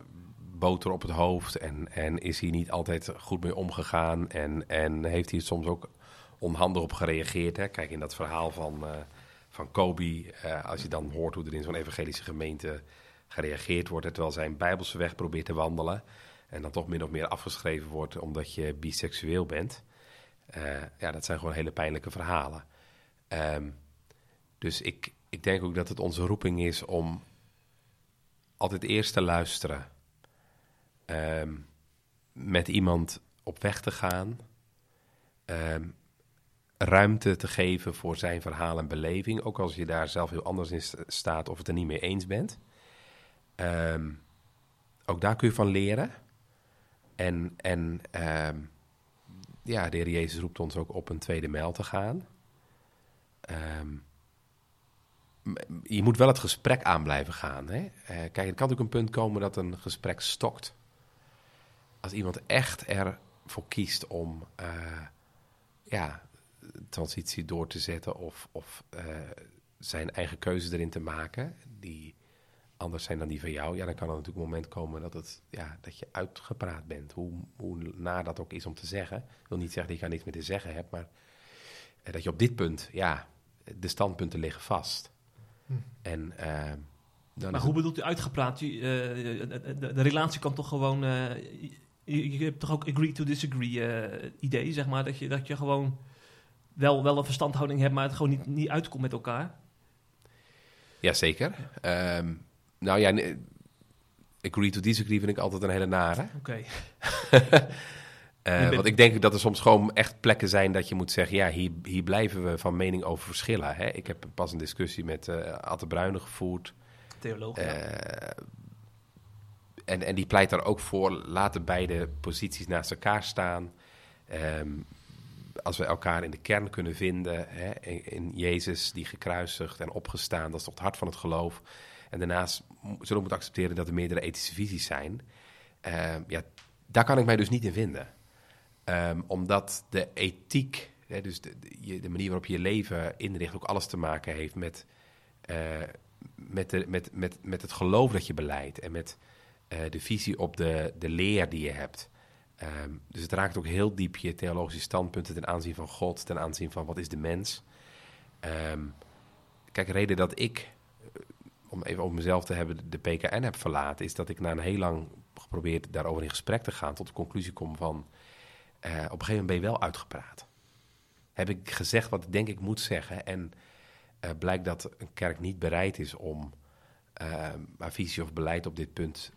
boter op het hoofd. En, en is hier niet altijd goed mee omgegaan. En, en heeft hier soms ook onhandig op gereageerd. Hè? Kijk, in dat verhaal van, eh van Kobe, eh, als je dan hoort hoe er in zo'n evangelische gemeente gereageerd wordt, terwijl zijn bijbelse weg probeert te wandelen. En dan toch min of meer afgeschreven wordt omdat je biseksueel bent. Eh, ja, dat zijn gewoon hele pijnlijke verhalen. Ehm, dus ik, ik denk ook dat het onze roeping is om altijd eerst te luisteren. Ehm, met iemand op weg te gaan. Ehm, ruimte te geven voor zijn verhaal en beleving. Ook als je daar zelf heel anders in st- staat of het er niet mee eens bent. Ehm, ook daar kun je van leren. En, en ehm, ja, de Heer Jezus roept ons ook op een tweede mijl te gaan. Ehm, je moet wel het gesprek aan blijven gaan. Hè? Eh, kijk, er kan natuurlijk een punt komen dat een gesprek stokt. Als iemand echt ervoor kiest om eh, ja, transitie door te zetten of, of eh, zijn eigen keuze erin te maken, die anders zijn dan die van jou, ja, dan kan er natuurlijk een moment komen dat, het, ja, dat je uitgepraat bent. Hoe, hoe naar dat ook is om te zeggen. Ik wil niet zeggen dat je daar niks meer te zeggen hebt, maar eh, dat je op dit punt, ja, de standpunten liggen vast. Hm. En eh, dan Maar hoe het- bedoelt u uitgepraat? Je, de, de, de relatie kan toch gewoon... eh, je, je hebt toch ook agree to disagree idee, zeg maar. Dat je, dat je gewoon wel, wel een verstandhouding hebt, maar het gewoon niet, niet uitkomt met elkaar. Jazeker. Ehm nou ja, agree to disagree vind ik altijd een hele nare. Oké. <laughs> Eh, Want ik denk dat er soms gewoon echt plekken zijn dat je moet zeggen... ja, hier, hier blijven we van mening over verschillen. Hè? Ik heb pas een discussie met eh Atte Bruyne gevoerd. Theoloog. ja. Eh, en, en die pleit daar ook voor, laten beide posities naast elkaar staan. Ehm, als we elkaar in de kern kunnen vinden, hè, in, Jezus die gekruisigd en opgestaan, dat is toch het hart van het geloof. En daarnaast zullen we moeten accepteren dat er meerdere ethische visies zijn. Ehm, ja, daar kan ik mij dus niet in vinden. Ehm, omdat de ethiek, hè, dus de manier waarop je je leven inricht, ook alles te maken heeft met, eh, met, de, met, met, met het geloof dat je beleidt en met eh, de visie op de, de leer die je hebt. Ehm, dus het raakt ook heel diep je theologische standpunten ten aanzien van God, ten aanzien van wat is de mens. Ehm, kijk, de reden dat ik, eh, om even over mezelf te hebben, de PKN heb verlaten, is dat ik na een heel lang geprobeerd daarover in gesprek te gaan, tot de conclusie kom van, eh, op een gegeven moment ben je wel uitgepraat. Heb ik gezegd wat ik denk ik moet zeggen en eh, blijkt dat een kerk niet bereid is om uh, haar visie of beleid op dit punt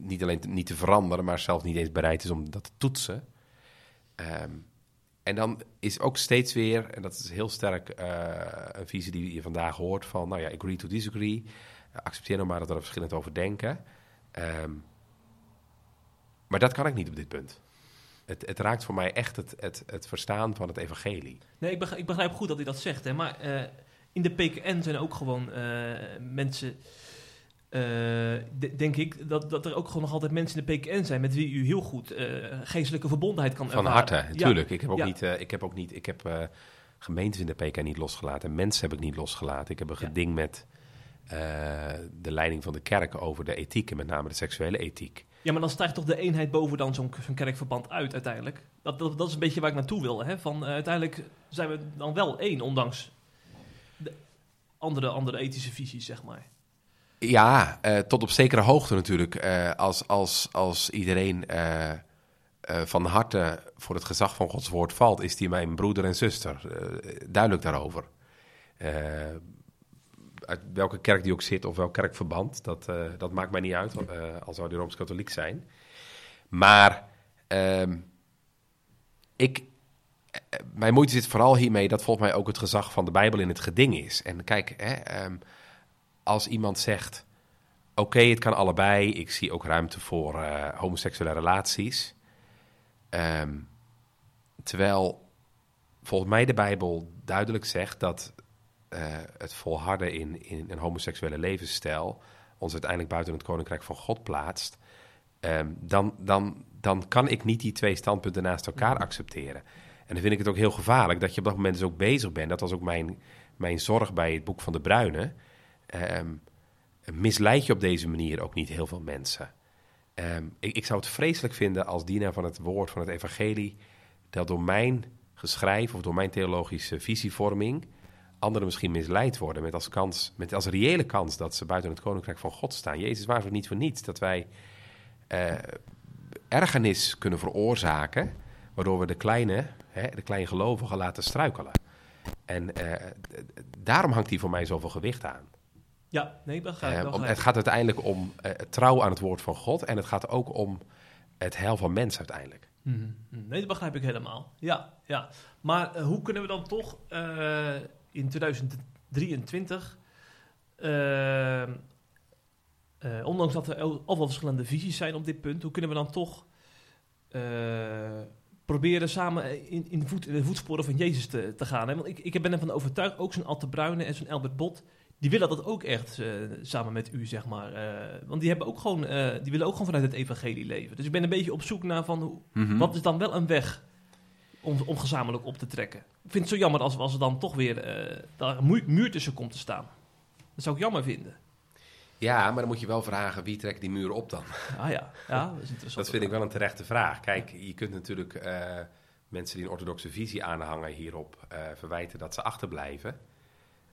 niet alleen niet te veranderen, maar zelfs niet eens bereid is om dat te toetsen. Um, en dan is ook steeds weer, en dat is heel sterk uh, een visie die je vandaag hoort van, nou ja, agree to disagree. accepteer nou maar dat er verschillend over denken. Um, maar dat kan ik niet op dit punt. Het, het raakt voor mij echt het, het, het, verstaan van het evangelie. Nee, ik begrijp, ik begrijp goed dat hij dat zegt. Hè, maar uh, in de PKN zijn ook gewoon uh, mensen... Uh, de, denk ik dat, dat er ook gewoon nog altijd mensen in de PKN zijn met wie u heel goed geestelijke verbondenheid kan Van ervaren. harte, natuurlijk. Ja. Ik heb ook ja. niet, ik heb ook niet, ik heb gemeentes in de PKN niet losgelaten. Mensen heb ik niet losgelaten. Ik heb een ja. geding met de leiding van de kerk over de ethiek en met name de seksuele ethiek. Ja, maar dan stijgt toch de eenheid boven dan zo'n zo kerkverband uit uiteindelijk. Dat, dat, dat, is een beetje waar ik naartoe wil. Hè? Van, uh, uiteindelijk zijn we dan wel één, ondanks de andere, andere ethische visies, zeg maar. Ja, uh, tot op zekere hoogte natuurlijk. Uh, als, als, als iedereen van harte voor het gezag van Gods woord valt, is die mijn broeder en zuster. duidelijk daarover uit welke kerk die ook zit of welk kerkverband, dat, dat maakt mij niet uit, al zou die Rooms-Katholiek zijn. Maar um, ik, mijn moeite zit vooral hiermee dat volgens mij ook het gezag van de Bijbel in het geding is. En kijk, hè, um, als iemand zegt, oké, okay, het kan allebei, ik zie ook ruimte voor uh, homoseksuele relaties. Um, terwijl volgens mij de Bijbel duidelijk zegt dat uh, het volharden in, in een homoseksuele levensstijl ons uiteindelijk buiten het koninkrijk van God plaatst, um, dan, dan, dan kan ik niet die twee standpunten naast elkaar accepteren. En dan vind ik het ook heel gevaarlijk dat je op dat moment dus ook bezig bent. Dat was ook mijn, mijn zorg bij het boek van de Bruine. Um, misleid je op deze manier ook niet heel veel mensen. Um, ik, ik zou het vreselijk vinden als dienaar van het woord van het evangelie... dat door mijn geschrijf of door mijn theologische visievorming anderen misschien misleid worden met als, kans, met als reële kans dat ze buiten het koninkrijk van God staan. Jezus waarschuwt niet voor niets dat wij uh, ergernis kunnen veroorzaken, waardoor we de kleine, hè, de kleine gelovigen laten struikelen. En uh, daarom hangt hij voor mij zoveel gewicht aan. Ja, nee, begrijp, uh, om, Het gaat uiteindelijk om trouw aan het woord van God en het gaat ook om het heil van mensen uiteindelijk. Mm -hmm. Nee, dat begrijp ik helemaal. Ja, ja. Maar hoe kunnen we dan toch in 2023, uh, uh, ondanks dat er al wel verschillende visies zijn op dit punt, hoe kunnen we dan toch uh, proberen samen in, in, voet, in, de voetsporen van Jezus te, te gaan? Hè? Want ik, ik ben ervan overtuigd, ook zo'n Atte Bruyne en zo'n Albert Bot, die willen dat ook echt samen met u, zeg maar. want die, hebben ook gewoon, die willen ook gewoon vanuit het evangelie leven. Dus ik ben een beetje op zoek naar van, hoe, mm -hmm. wat is dan wel een weg om, om gezamenlijk op te trekken. Ik vind het zo jammer als, als er dan toch weer daar een muur, muur tussen komt te staan. Dat zou ik jammer vinden. Ja, maar dan moet je wel vragen wie trekt die muur op dan? Ah ja, ja dat is <laughs> interessant. dat vind ik wel een terechte vraag. Kijk, je kunt natuurlijk mensen die een orthodoxe visie aanhangen hierop verwijten dat ze achterblijven.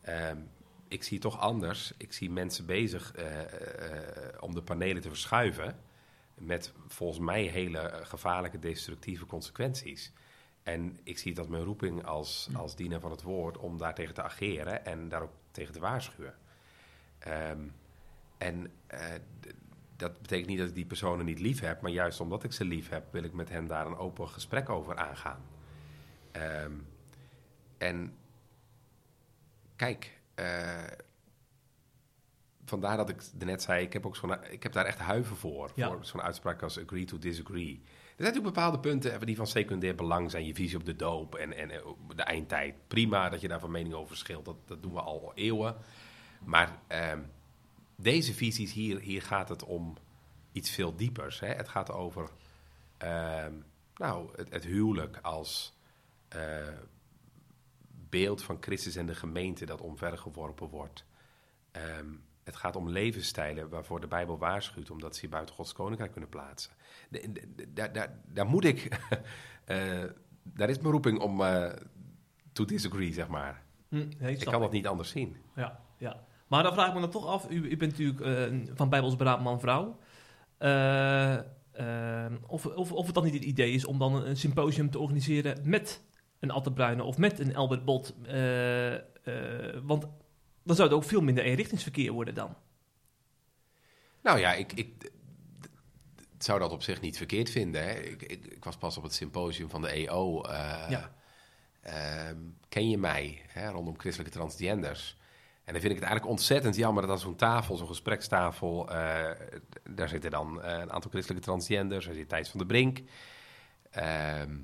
Um, ik zie toch anders. Ik zie mensen bezig om de panelen te verschuiven. Met volgens mij hele gevaarlijke destructieve consequenties. En ik zie dat mijn roeping als, als diener van het woord om daar tegen te ageren en daar ook tegen te waarschuwen. Um, en uh, dat betekent niet dat ik die personen niet lief heb, maar juist omdat ik ze lief heb, wil ik met hen daar een open gesprek over aangaan. Um, en kijk, uh, vandaar dat ik net zei, ik heb, ook zo'n, ik heb daar echt huiver voor, ja. voor zo'n uitspraak als agree to disagree. Er zijn natuurlijk bepaalde punten die van secundair belang zijn. Je visie op de doop en, en de eindtijd. Prima dat je daar van mening over verschilt. Dat, dat doen we al eeuwen. Maar uh, deze visies, hier, hier gaat het om iets veel diepers. Hè? Het gaat over uh, nou, het, het, huwelijk als beeld van Christus en de gemeente dat omvergeworpen wordt. Um, het gaat om levensstijlen waarvoor de Bijbel waarschuwt, omdat ze je buiten Gods koninkrijk kunnen plaatsen. Daar, daar, daar moet ik, uh, <laughs> daar is mijn roeping om uh, to disagree, zeg maar. Hm, ik kan dat niet anders zien. Ja, ja. Maar dan vraag ik me dan toch af, u, u bent natuurlijk uh, van Bijbels beraad man-vrouw. of, of, of het dan niet het idee is om dan een, een symposium te organiseren met een Atte Bruyne of met een Albert Bot. eh, eh, want dan zou het ook veel minder eenrichtingsverkeer worden dan. Nou ja, ik, ik zou dat op zich niet verkeerd vinden. Hè. Ik, ik, ik was pas op het symposium van de EO. eh, Ja. ehm, ken je mij? Hè, rondom christelijke transgenders. En dan vind ik het eigenlijk ontzettend jammer dat aan zo'n tafel, zo'n gesprekstafel, daar zitten dan een aantal christelijke transgenders. Daar zit Thijs van der Brink. Ehm,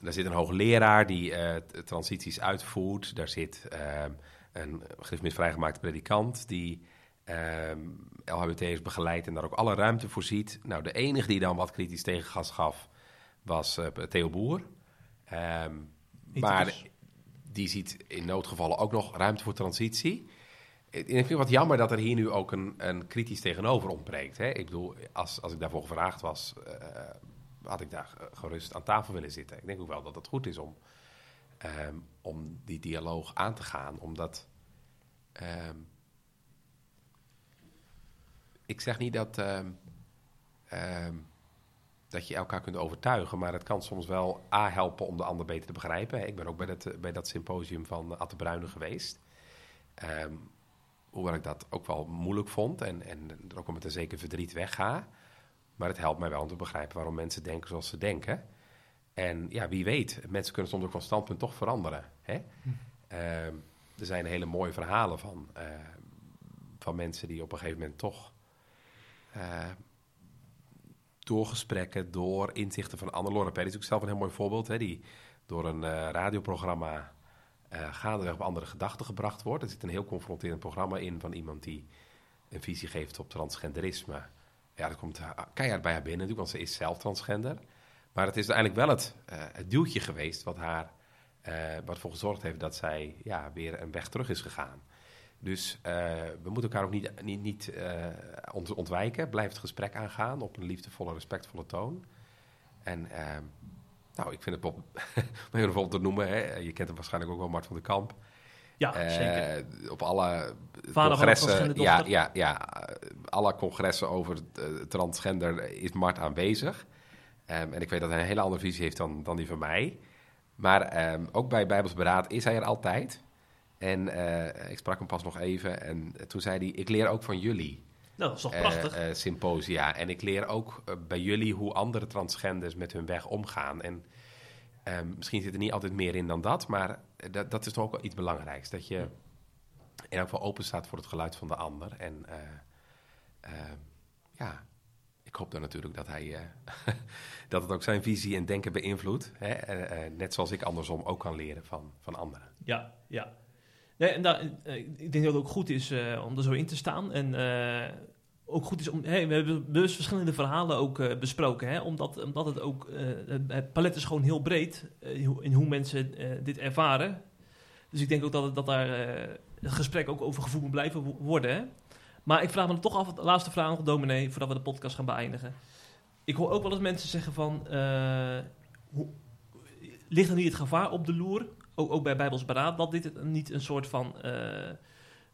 daar zit een hoogleraar die eh, transities uitvoert. Daar zit ehm, een gereformeerd vrijgemaakte predikant die ehm LHBT'ers begeleidt en daar ook alle ruimte voor ziet. Nou, de enige die dan wat kritisch tegengas gaf, was eh, Theo Boer. Ehm, maar Ethicus. die ziet in noodgevallen ook nog ruimte voor transitie. Ik ik vind het wat jammer dat er hier nu ook een, een kritisch tegenover ontbreekt. Hè? Ik bedoel, als, als ik daarvoor gevraagd was, eh, had ik daar eh, gerust aan tafel willen zitten. Ik denk ook wel dat het goed is om, ehm, om die dialoog aan te gaan, omdat... ehm, ik zeg niet dat, ehm, dat je elkaar kunt overtuigen, maar het kan soms wel A helpen om de ander beter te begrijpen. Ik ben ook bij dat, bij dat symposium van Atte Bruyne geweest. Hoewel ik dat ook wel moeilijk vond en, en er ook wel met een zeker verdriet wegga. Maar het helpt mij wel om te begrijpen waarom mensen denken zoals ze denken. En ja, wie weet, mensen kunnen soms ook van standpunt toch veranderen. Hè? Ehm, er zijn hele mooie verhalen van, eh, van mensen die op een gegeven moment toch eh, door gesprekken, door inzichten van. Laura Perry is ook zelf een heel mooi voorbeeld, hè, die door een eh, radioprogramma gaandeweg op andere gedachten gebracht wordt. Er zit een heel confronterend programma in van iemand die een visie geeft op transgenderisme. Ja, dat komt eh, keihard bij haar binnen, natuurlijk, want ze is zelf transgender. Maar het is uiteindelijk wel het, eh, het duwtje geweest wat haar, eh, wat ervoor gezorgd heeft dat zij ja, weer een weg terug is gegaan. Dus we moeten elkaar ook niet, niet, niet ont- ontwijken. Blijf het gesprek aangaan op een liefdevolle, respectvolle toon. En nou, ik vind het Bob, <laughs> om even een voorbeeld te noemen, hè, je kent hem waarschijnlijk ook wel, Mart van der Kamp. Ja, Eh, zeker. Op alle een congressen, ja, ja, ja, alle congressen over eh, transgender is Mart aanwezig. Ehm, en ik weet dat hij een hele andere visie heeft dan, dan die van mij. Maar ehm, ook bij Bijbels Beraad is hij er altijd. En eh, ik sprak hem pas nog even en toen zei hij, ik leer ook van jullie. Nou, dat is toch prachtig. symposia. En ik leer ook bij jullie hoe andere transgenders met hun weg omgaan. En ehm, misschien zit er niet altijd meer in dan dat, maar eh, dat, dat is toch ook wel iets belangrijks. Dat je in elk geval open staat voor het geluid van de ander. En eh, ehm, ja, ik hoop dan natuurlijk dat hij eh, <laughs> dat het ook zijn visie en denken beïnvloedt. Eh, eh, net zoals ik andersom ook kan leren van, van anderen. Ja, ja. Nee, en daar, eh, ik denk dat het ook goed is eh, om er zo in te staan. En eh, ook goed is om. We hebben dus verschillende verhalen ook eh, besproken. Hè, omdat, omdat het ook. eh, het- palet is gewoon heel breed eh, in hoe mensen dit ervaren. Dus ik denk ook dat, dat daar het gesprek ook over gevoel moet blijven wo- worden. Hè. Maar ik vraag me toch af, de laatste vraag nog, dominee, voordat we de podcast gaan beëindigen. Ik hoor ook wel eens mensen zeggen van, hoe, ligt er niet het gevaar op de loer, ook, ook bij Bijbels Beraad, dat dit niet een soort van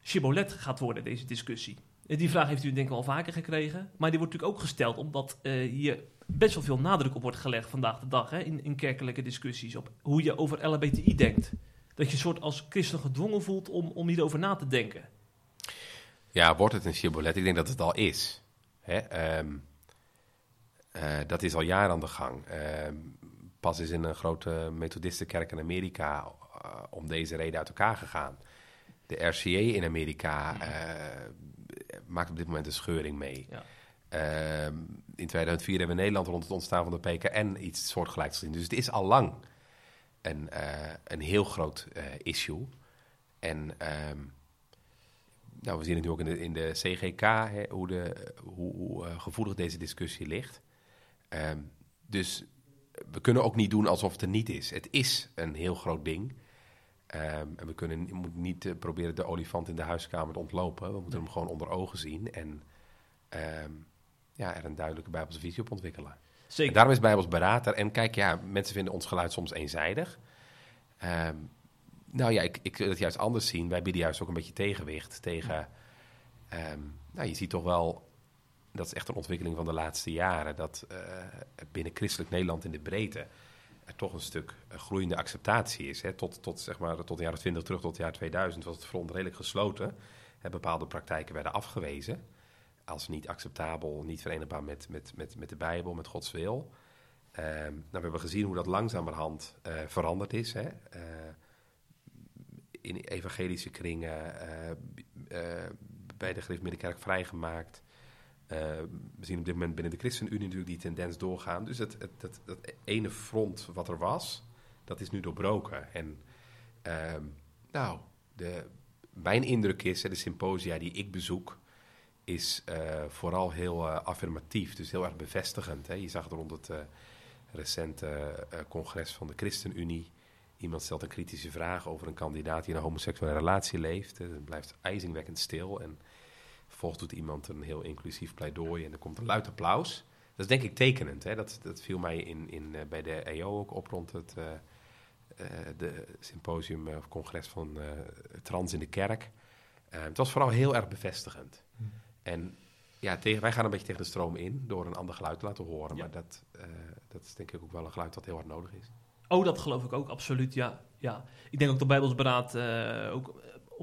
shibboleth gaat worden, deze discussie? Eh, Die vraag heeft u denk ik wel vaker gekregen, maar die wordt natuurlijk ook gesteld omdat eh, hier best wel veel nadruk op wordt gelegd vandaag de dag hè, in, in kerkelijke discussies, op hoe je over LHBTI denkt. Dat je een soort als christen gedwongen voelt om, om hierover na te denken. Ja, wordt het een shibboleth? Ik denk dat het al is. Hè? ehm, eh, dat is al jaren aan de gang. Ehm, pas is in een grote methodistenkerk in Amerika om deze reden uit elkaar gegaan. De RCA in Amerika eh, maakt op dit moment een scheuring mee. Ja. Ehm, in 2004 hebben we in Nederland rond het ontstaan van de PKN iets soortgelijks gezien. Dus het is al lang een, eh, een heel groot eh, issue. En ehm, nou, we zien het nu ook in de, in de CGK, hè, hoe, de, hoe, hoe eh, gevoelig deze discussie ligt. Ehm, dus we kunnen ook niet doen alsof het er niet is. Het is een heel groot ding. Ehm, en we kunnen, je moet niet eh, proberen de olifant in de huiskamer te ontlopen. We moeten hem gewoon onder ogen zien en ehm, ja, er een duidelijke Bijbelse visie op ontwikkelen. En Zeker. daarom is Bijbels beraad En kijk, ja, mensen vinden ons geluid soms eenzijdig. Ehm, nou ja, ik, ik wil het juist anders zien. Wij bieden juist ook een beetje tegenwicht tegen... nou, je ziet toch wel... Dat is echt een ontwikkeling van de laatste jaren. Dat eh, binnen christelijk Nederland in de breedte... er toch een stuk eh, groeiende acceptatie is. Hè. Tot, tot, zeg maar, tot de jaren 20 terug, tot het jaar 2000 was het front redelijk gesloten. Bepaalde praktijken werden afgewezen als niet acceptabel, niet verenigbaar met, met, met, met de Bijbel, met Gods wil. Ehm, nou, we hebben gezien hoe dat langzamerhand uh, veranderd is. Hè? Uh, in evangelische kringen, bij de Griffmiddenkerk vrijgemaakt. We zien op dit moment binnen de ChristenUnie natuurlijk die tendens doorgaan. Dus het, dat ene front wat er was, dat is nu doorbroken. En ehm, nou, de, mijn indruk is, de symposia die ik bezoek, is uh, vooral heel uh, affirmatief, dus heel erg bevestigend. Hè. Je zag rond het recente congres van de ChristenUnie. Iemand stelt een kritische vraag over een kandidaat die in een homoseksuele relatie leeft. Het blijft ijzingwekkend stil. En vervolgens doet iemand een heel inclusief pleidooi en er komt een luid applaus. Dat is denk ik tekenend. Hè. Dat, dat viel mij in, in, bij de EO ook op rond het de symposium of congres van Trans in de Kerk. het was vooral heel erg bevestigend. Hmm. En ja, tegen, wij gaan een beetje tegen de stroom in door een ander geluid te laten horen. Maar dat, dat is denk ik ook wel een geluid dat heel hard nodig is. Oh, dat geloof ik ook, absoluut, ja. ja. Ik denk ook dat Bijbelsberaad uh, ook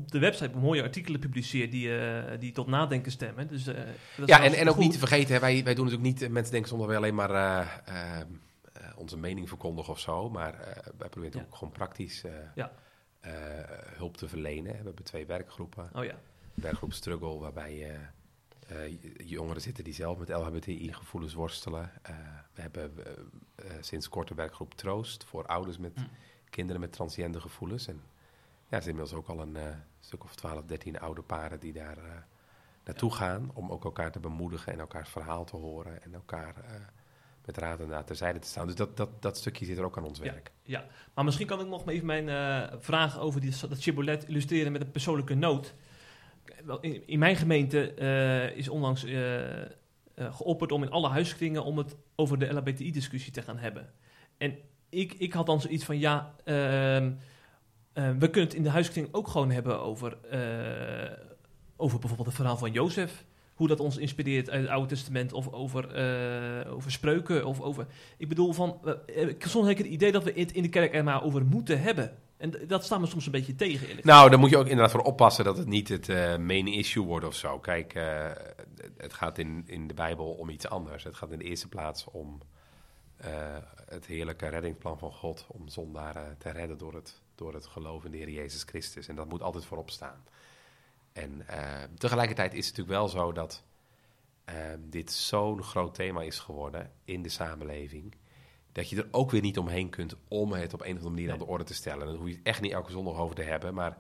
op de website mooie artikelen publiceert die, uh, die tot nadenken stemmen. Dus, ja, en, en ook niet te vergeten, wij, wij doen natuurlijk niet, mensen denken soms wel alleen maar onze mening verkondigen of zo. Maar wij proberen ja. ook gewoon praktisch ja. hulp te verlenen. We hebben twee werkgroepen. Oh ja. Werkgroep Struggle, waarbij jongeren zitten die zelf met LHBTI-gevoelens worstelen. We hebben sinds kort een werkgroep Troost voor ouders met mm. kinderen met transgender gevoelens. En ja, er zijn inmiddels ook al een stuk of 12, 13 oude paren die daar naartoe gaan. Om ook elkaar te bemoedigen en elkaars verhaal te horen. En elkaar met raad en daad terzijde te staan. Dus dat, dat, dat stukje zit er ook aan ons werk. Ja, maar misschien kan ik nog even mijn vraag over die, dat shibboleth illustreren met een persoonlijke noot in, in mijn gemeente is onlangs geopperd om in alle huiskringen om het over de LHBTI-discussie te gaan hebben. En ik, ik had dan zoiets van, ja, ehm, we kunnen het in de huiskring ook gewoon hebben over, over bijvoorbeeld het verhaal van Jozef. Hoe dat ons inspireert uit het Oude Testament of over, over spreuken. Of over, ik bedoel, van, soms heb ik het idee dat we het in de kerk er maar over moeten hebben. En dat staat me soms een beetje tegen. Nou, dan moet je ook inderdaad voor oppassen dat het niet het main issue wordt of zo. Kijk, het gaat in, in de Bijbel om iets anders. Het gaat in de eerste plaats om het heerlijke reddingsplan van God. Om zondaren te redden door het, door het geloof in de Heer Jezus Christus. En dat moet altijd voorop staan. En tegelijkertijd is het natuurlijk wel zo dat dit zo'n groot thema is geworden in de samenleving dat je er ook weer niet omheen kunt om het op een of andere manier aan de orde te stellen. Dan hoef je het echt niet elke zondag over te hebben. Maar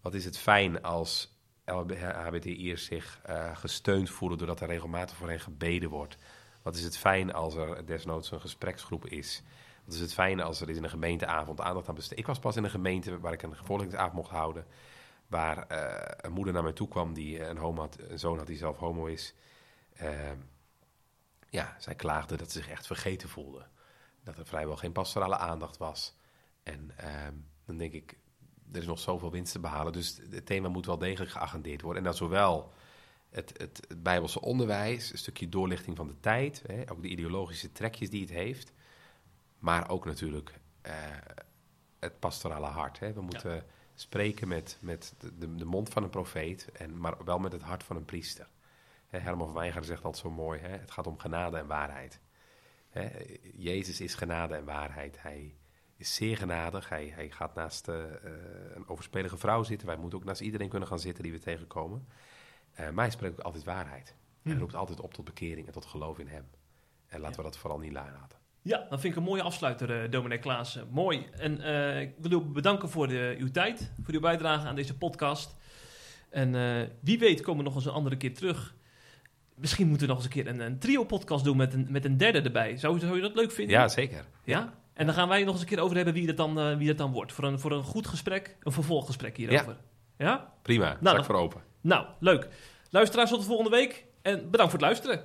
wat is het fijn als LHBTI'ers zich uh, gesteund voelen doordat er regelmatig voor hen gebeden wordt. Wat is het fijn als er desnoods een gespreksgroep is. Wat is het fijn als er is in een gemeenteavond aandacht aan besteed. Ik was pas in een gemeente waar ik een gevolgingsavond mocht houden. Waar uh, een moeder naar mij toe kwam die een, homo had, zoon had die zelf homo is. Uh, ja, zij klaagde dat ze zich echt vergeten voelde dat er vrijwel geen pastorale aandacht was. En ehm, dan denk ik, er is nog zoveel winst te behalen. Dus het thema moet wel degelijk geagendeerd worden. En dat zowel het, het, het Bijbelse onderwijs, een stukje doorlichting van de tijd, hè, ook de ideologische trekjes die het heeft, maar ook natuurlijk uh, het pastorale hart. Hè. We moeten spreken met, met de, de, mond van een profeet, en, maar wel met het hart van een priester. Herman van zegt altijd zo mooi, hè, het gaat om genade en waarheid. Hè, Jezus is genade en waarheid. Hij is zeer genadig. Hij, hij gaat naast uh, een overspelige vrouw zitten. Wij moeten ook naast iedereen kunnen gaan zitten die we tegenkomen. Uh, maar hij spreekt ook altijd waarheid. Hij roept altijd op tot bekering en tot geloof in hem. En laten we dat vooral niet laten. Ja, dat vind ik een mooie afsluiter, uh, dominee Klaassen. Mooi. En ik wil u bedanken voor de, uw tijd, voor uw bijdrage aan deze podcast. En wie weet komen we nog eens een andere keer terug misschien moeten we nog eens een keer een, een trio-podcast doen met een, met een derde erbij. Zou, zou je dat leuk vinden? Ja, zeker. Ja? En dan gaan wij nog eens een keer over hebben wie dat dan, uh, wie dat dan wordt. Voor een, voor een goed gesprek, een vervolggesprek hierover. Ja? ja? Prima, nou, voor open. Nou, leuk. Luisteraars, tot de volgende week. En bedankt voor het luisteren.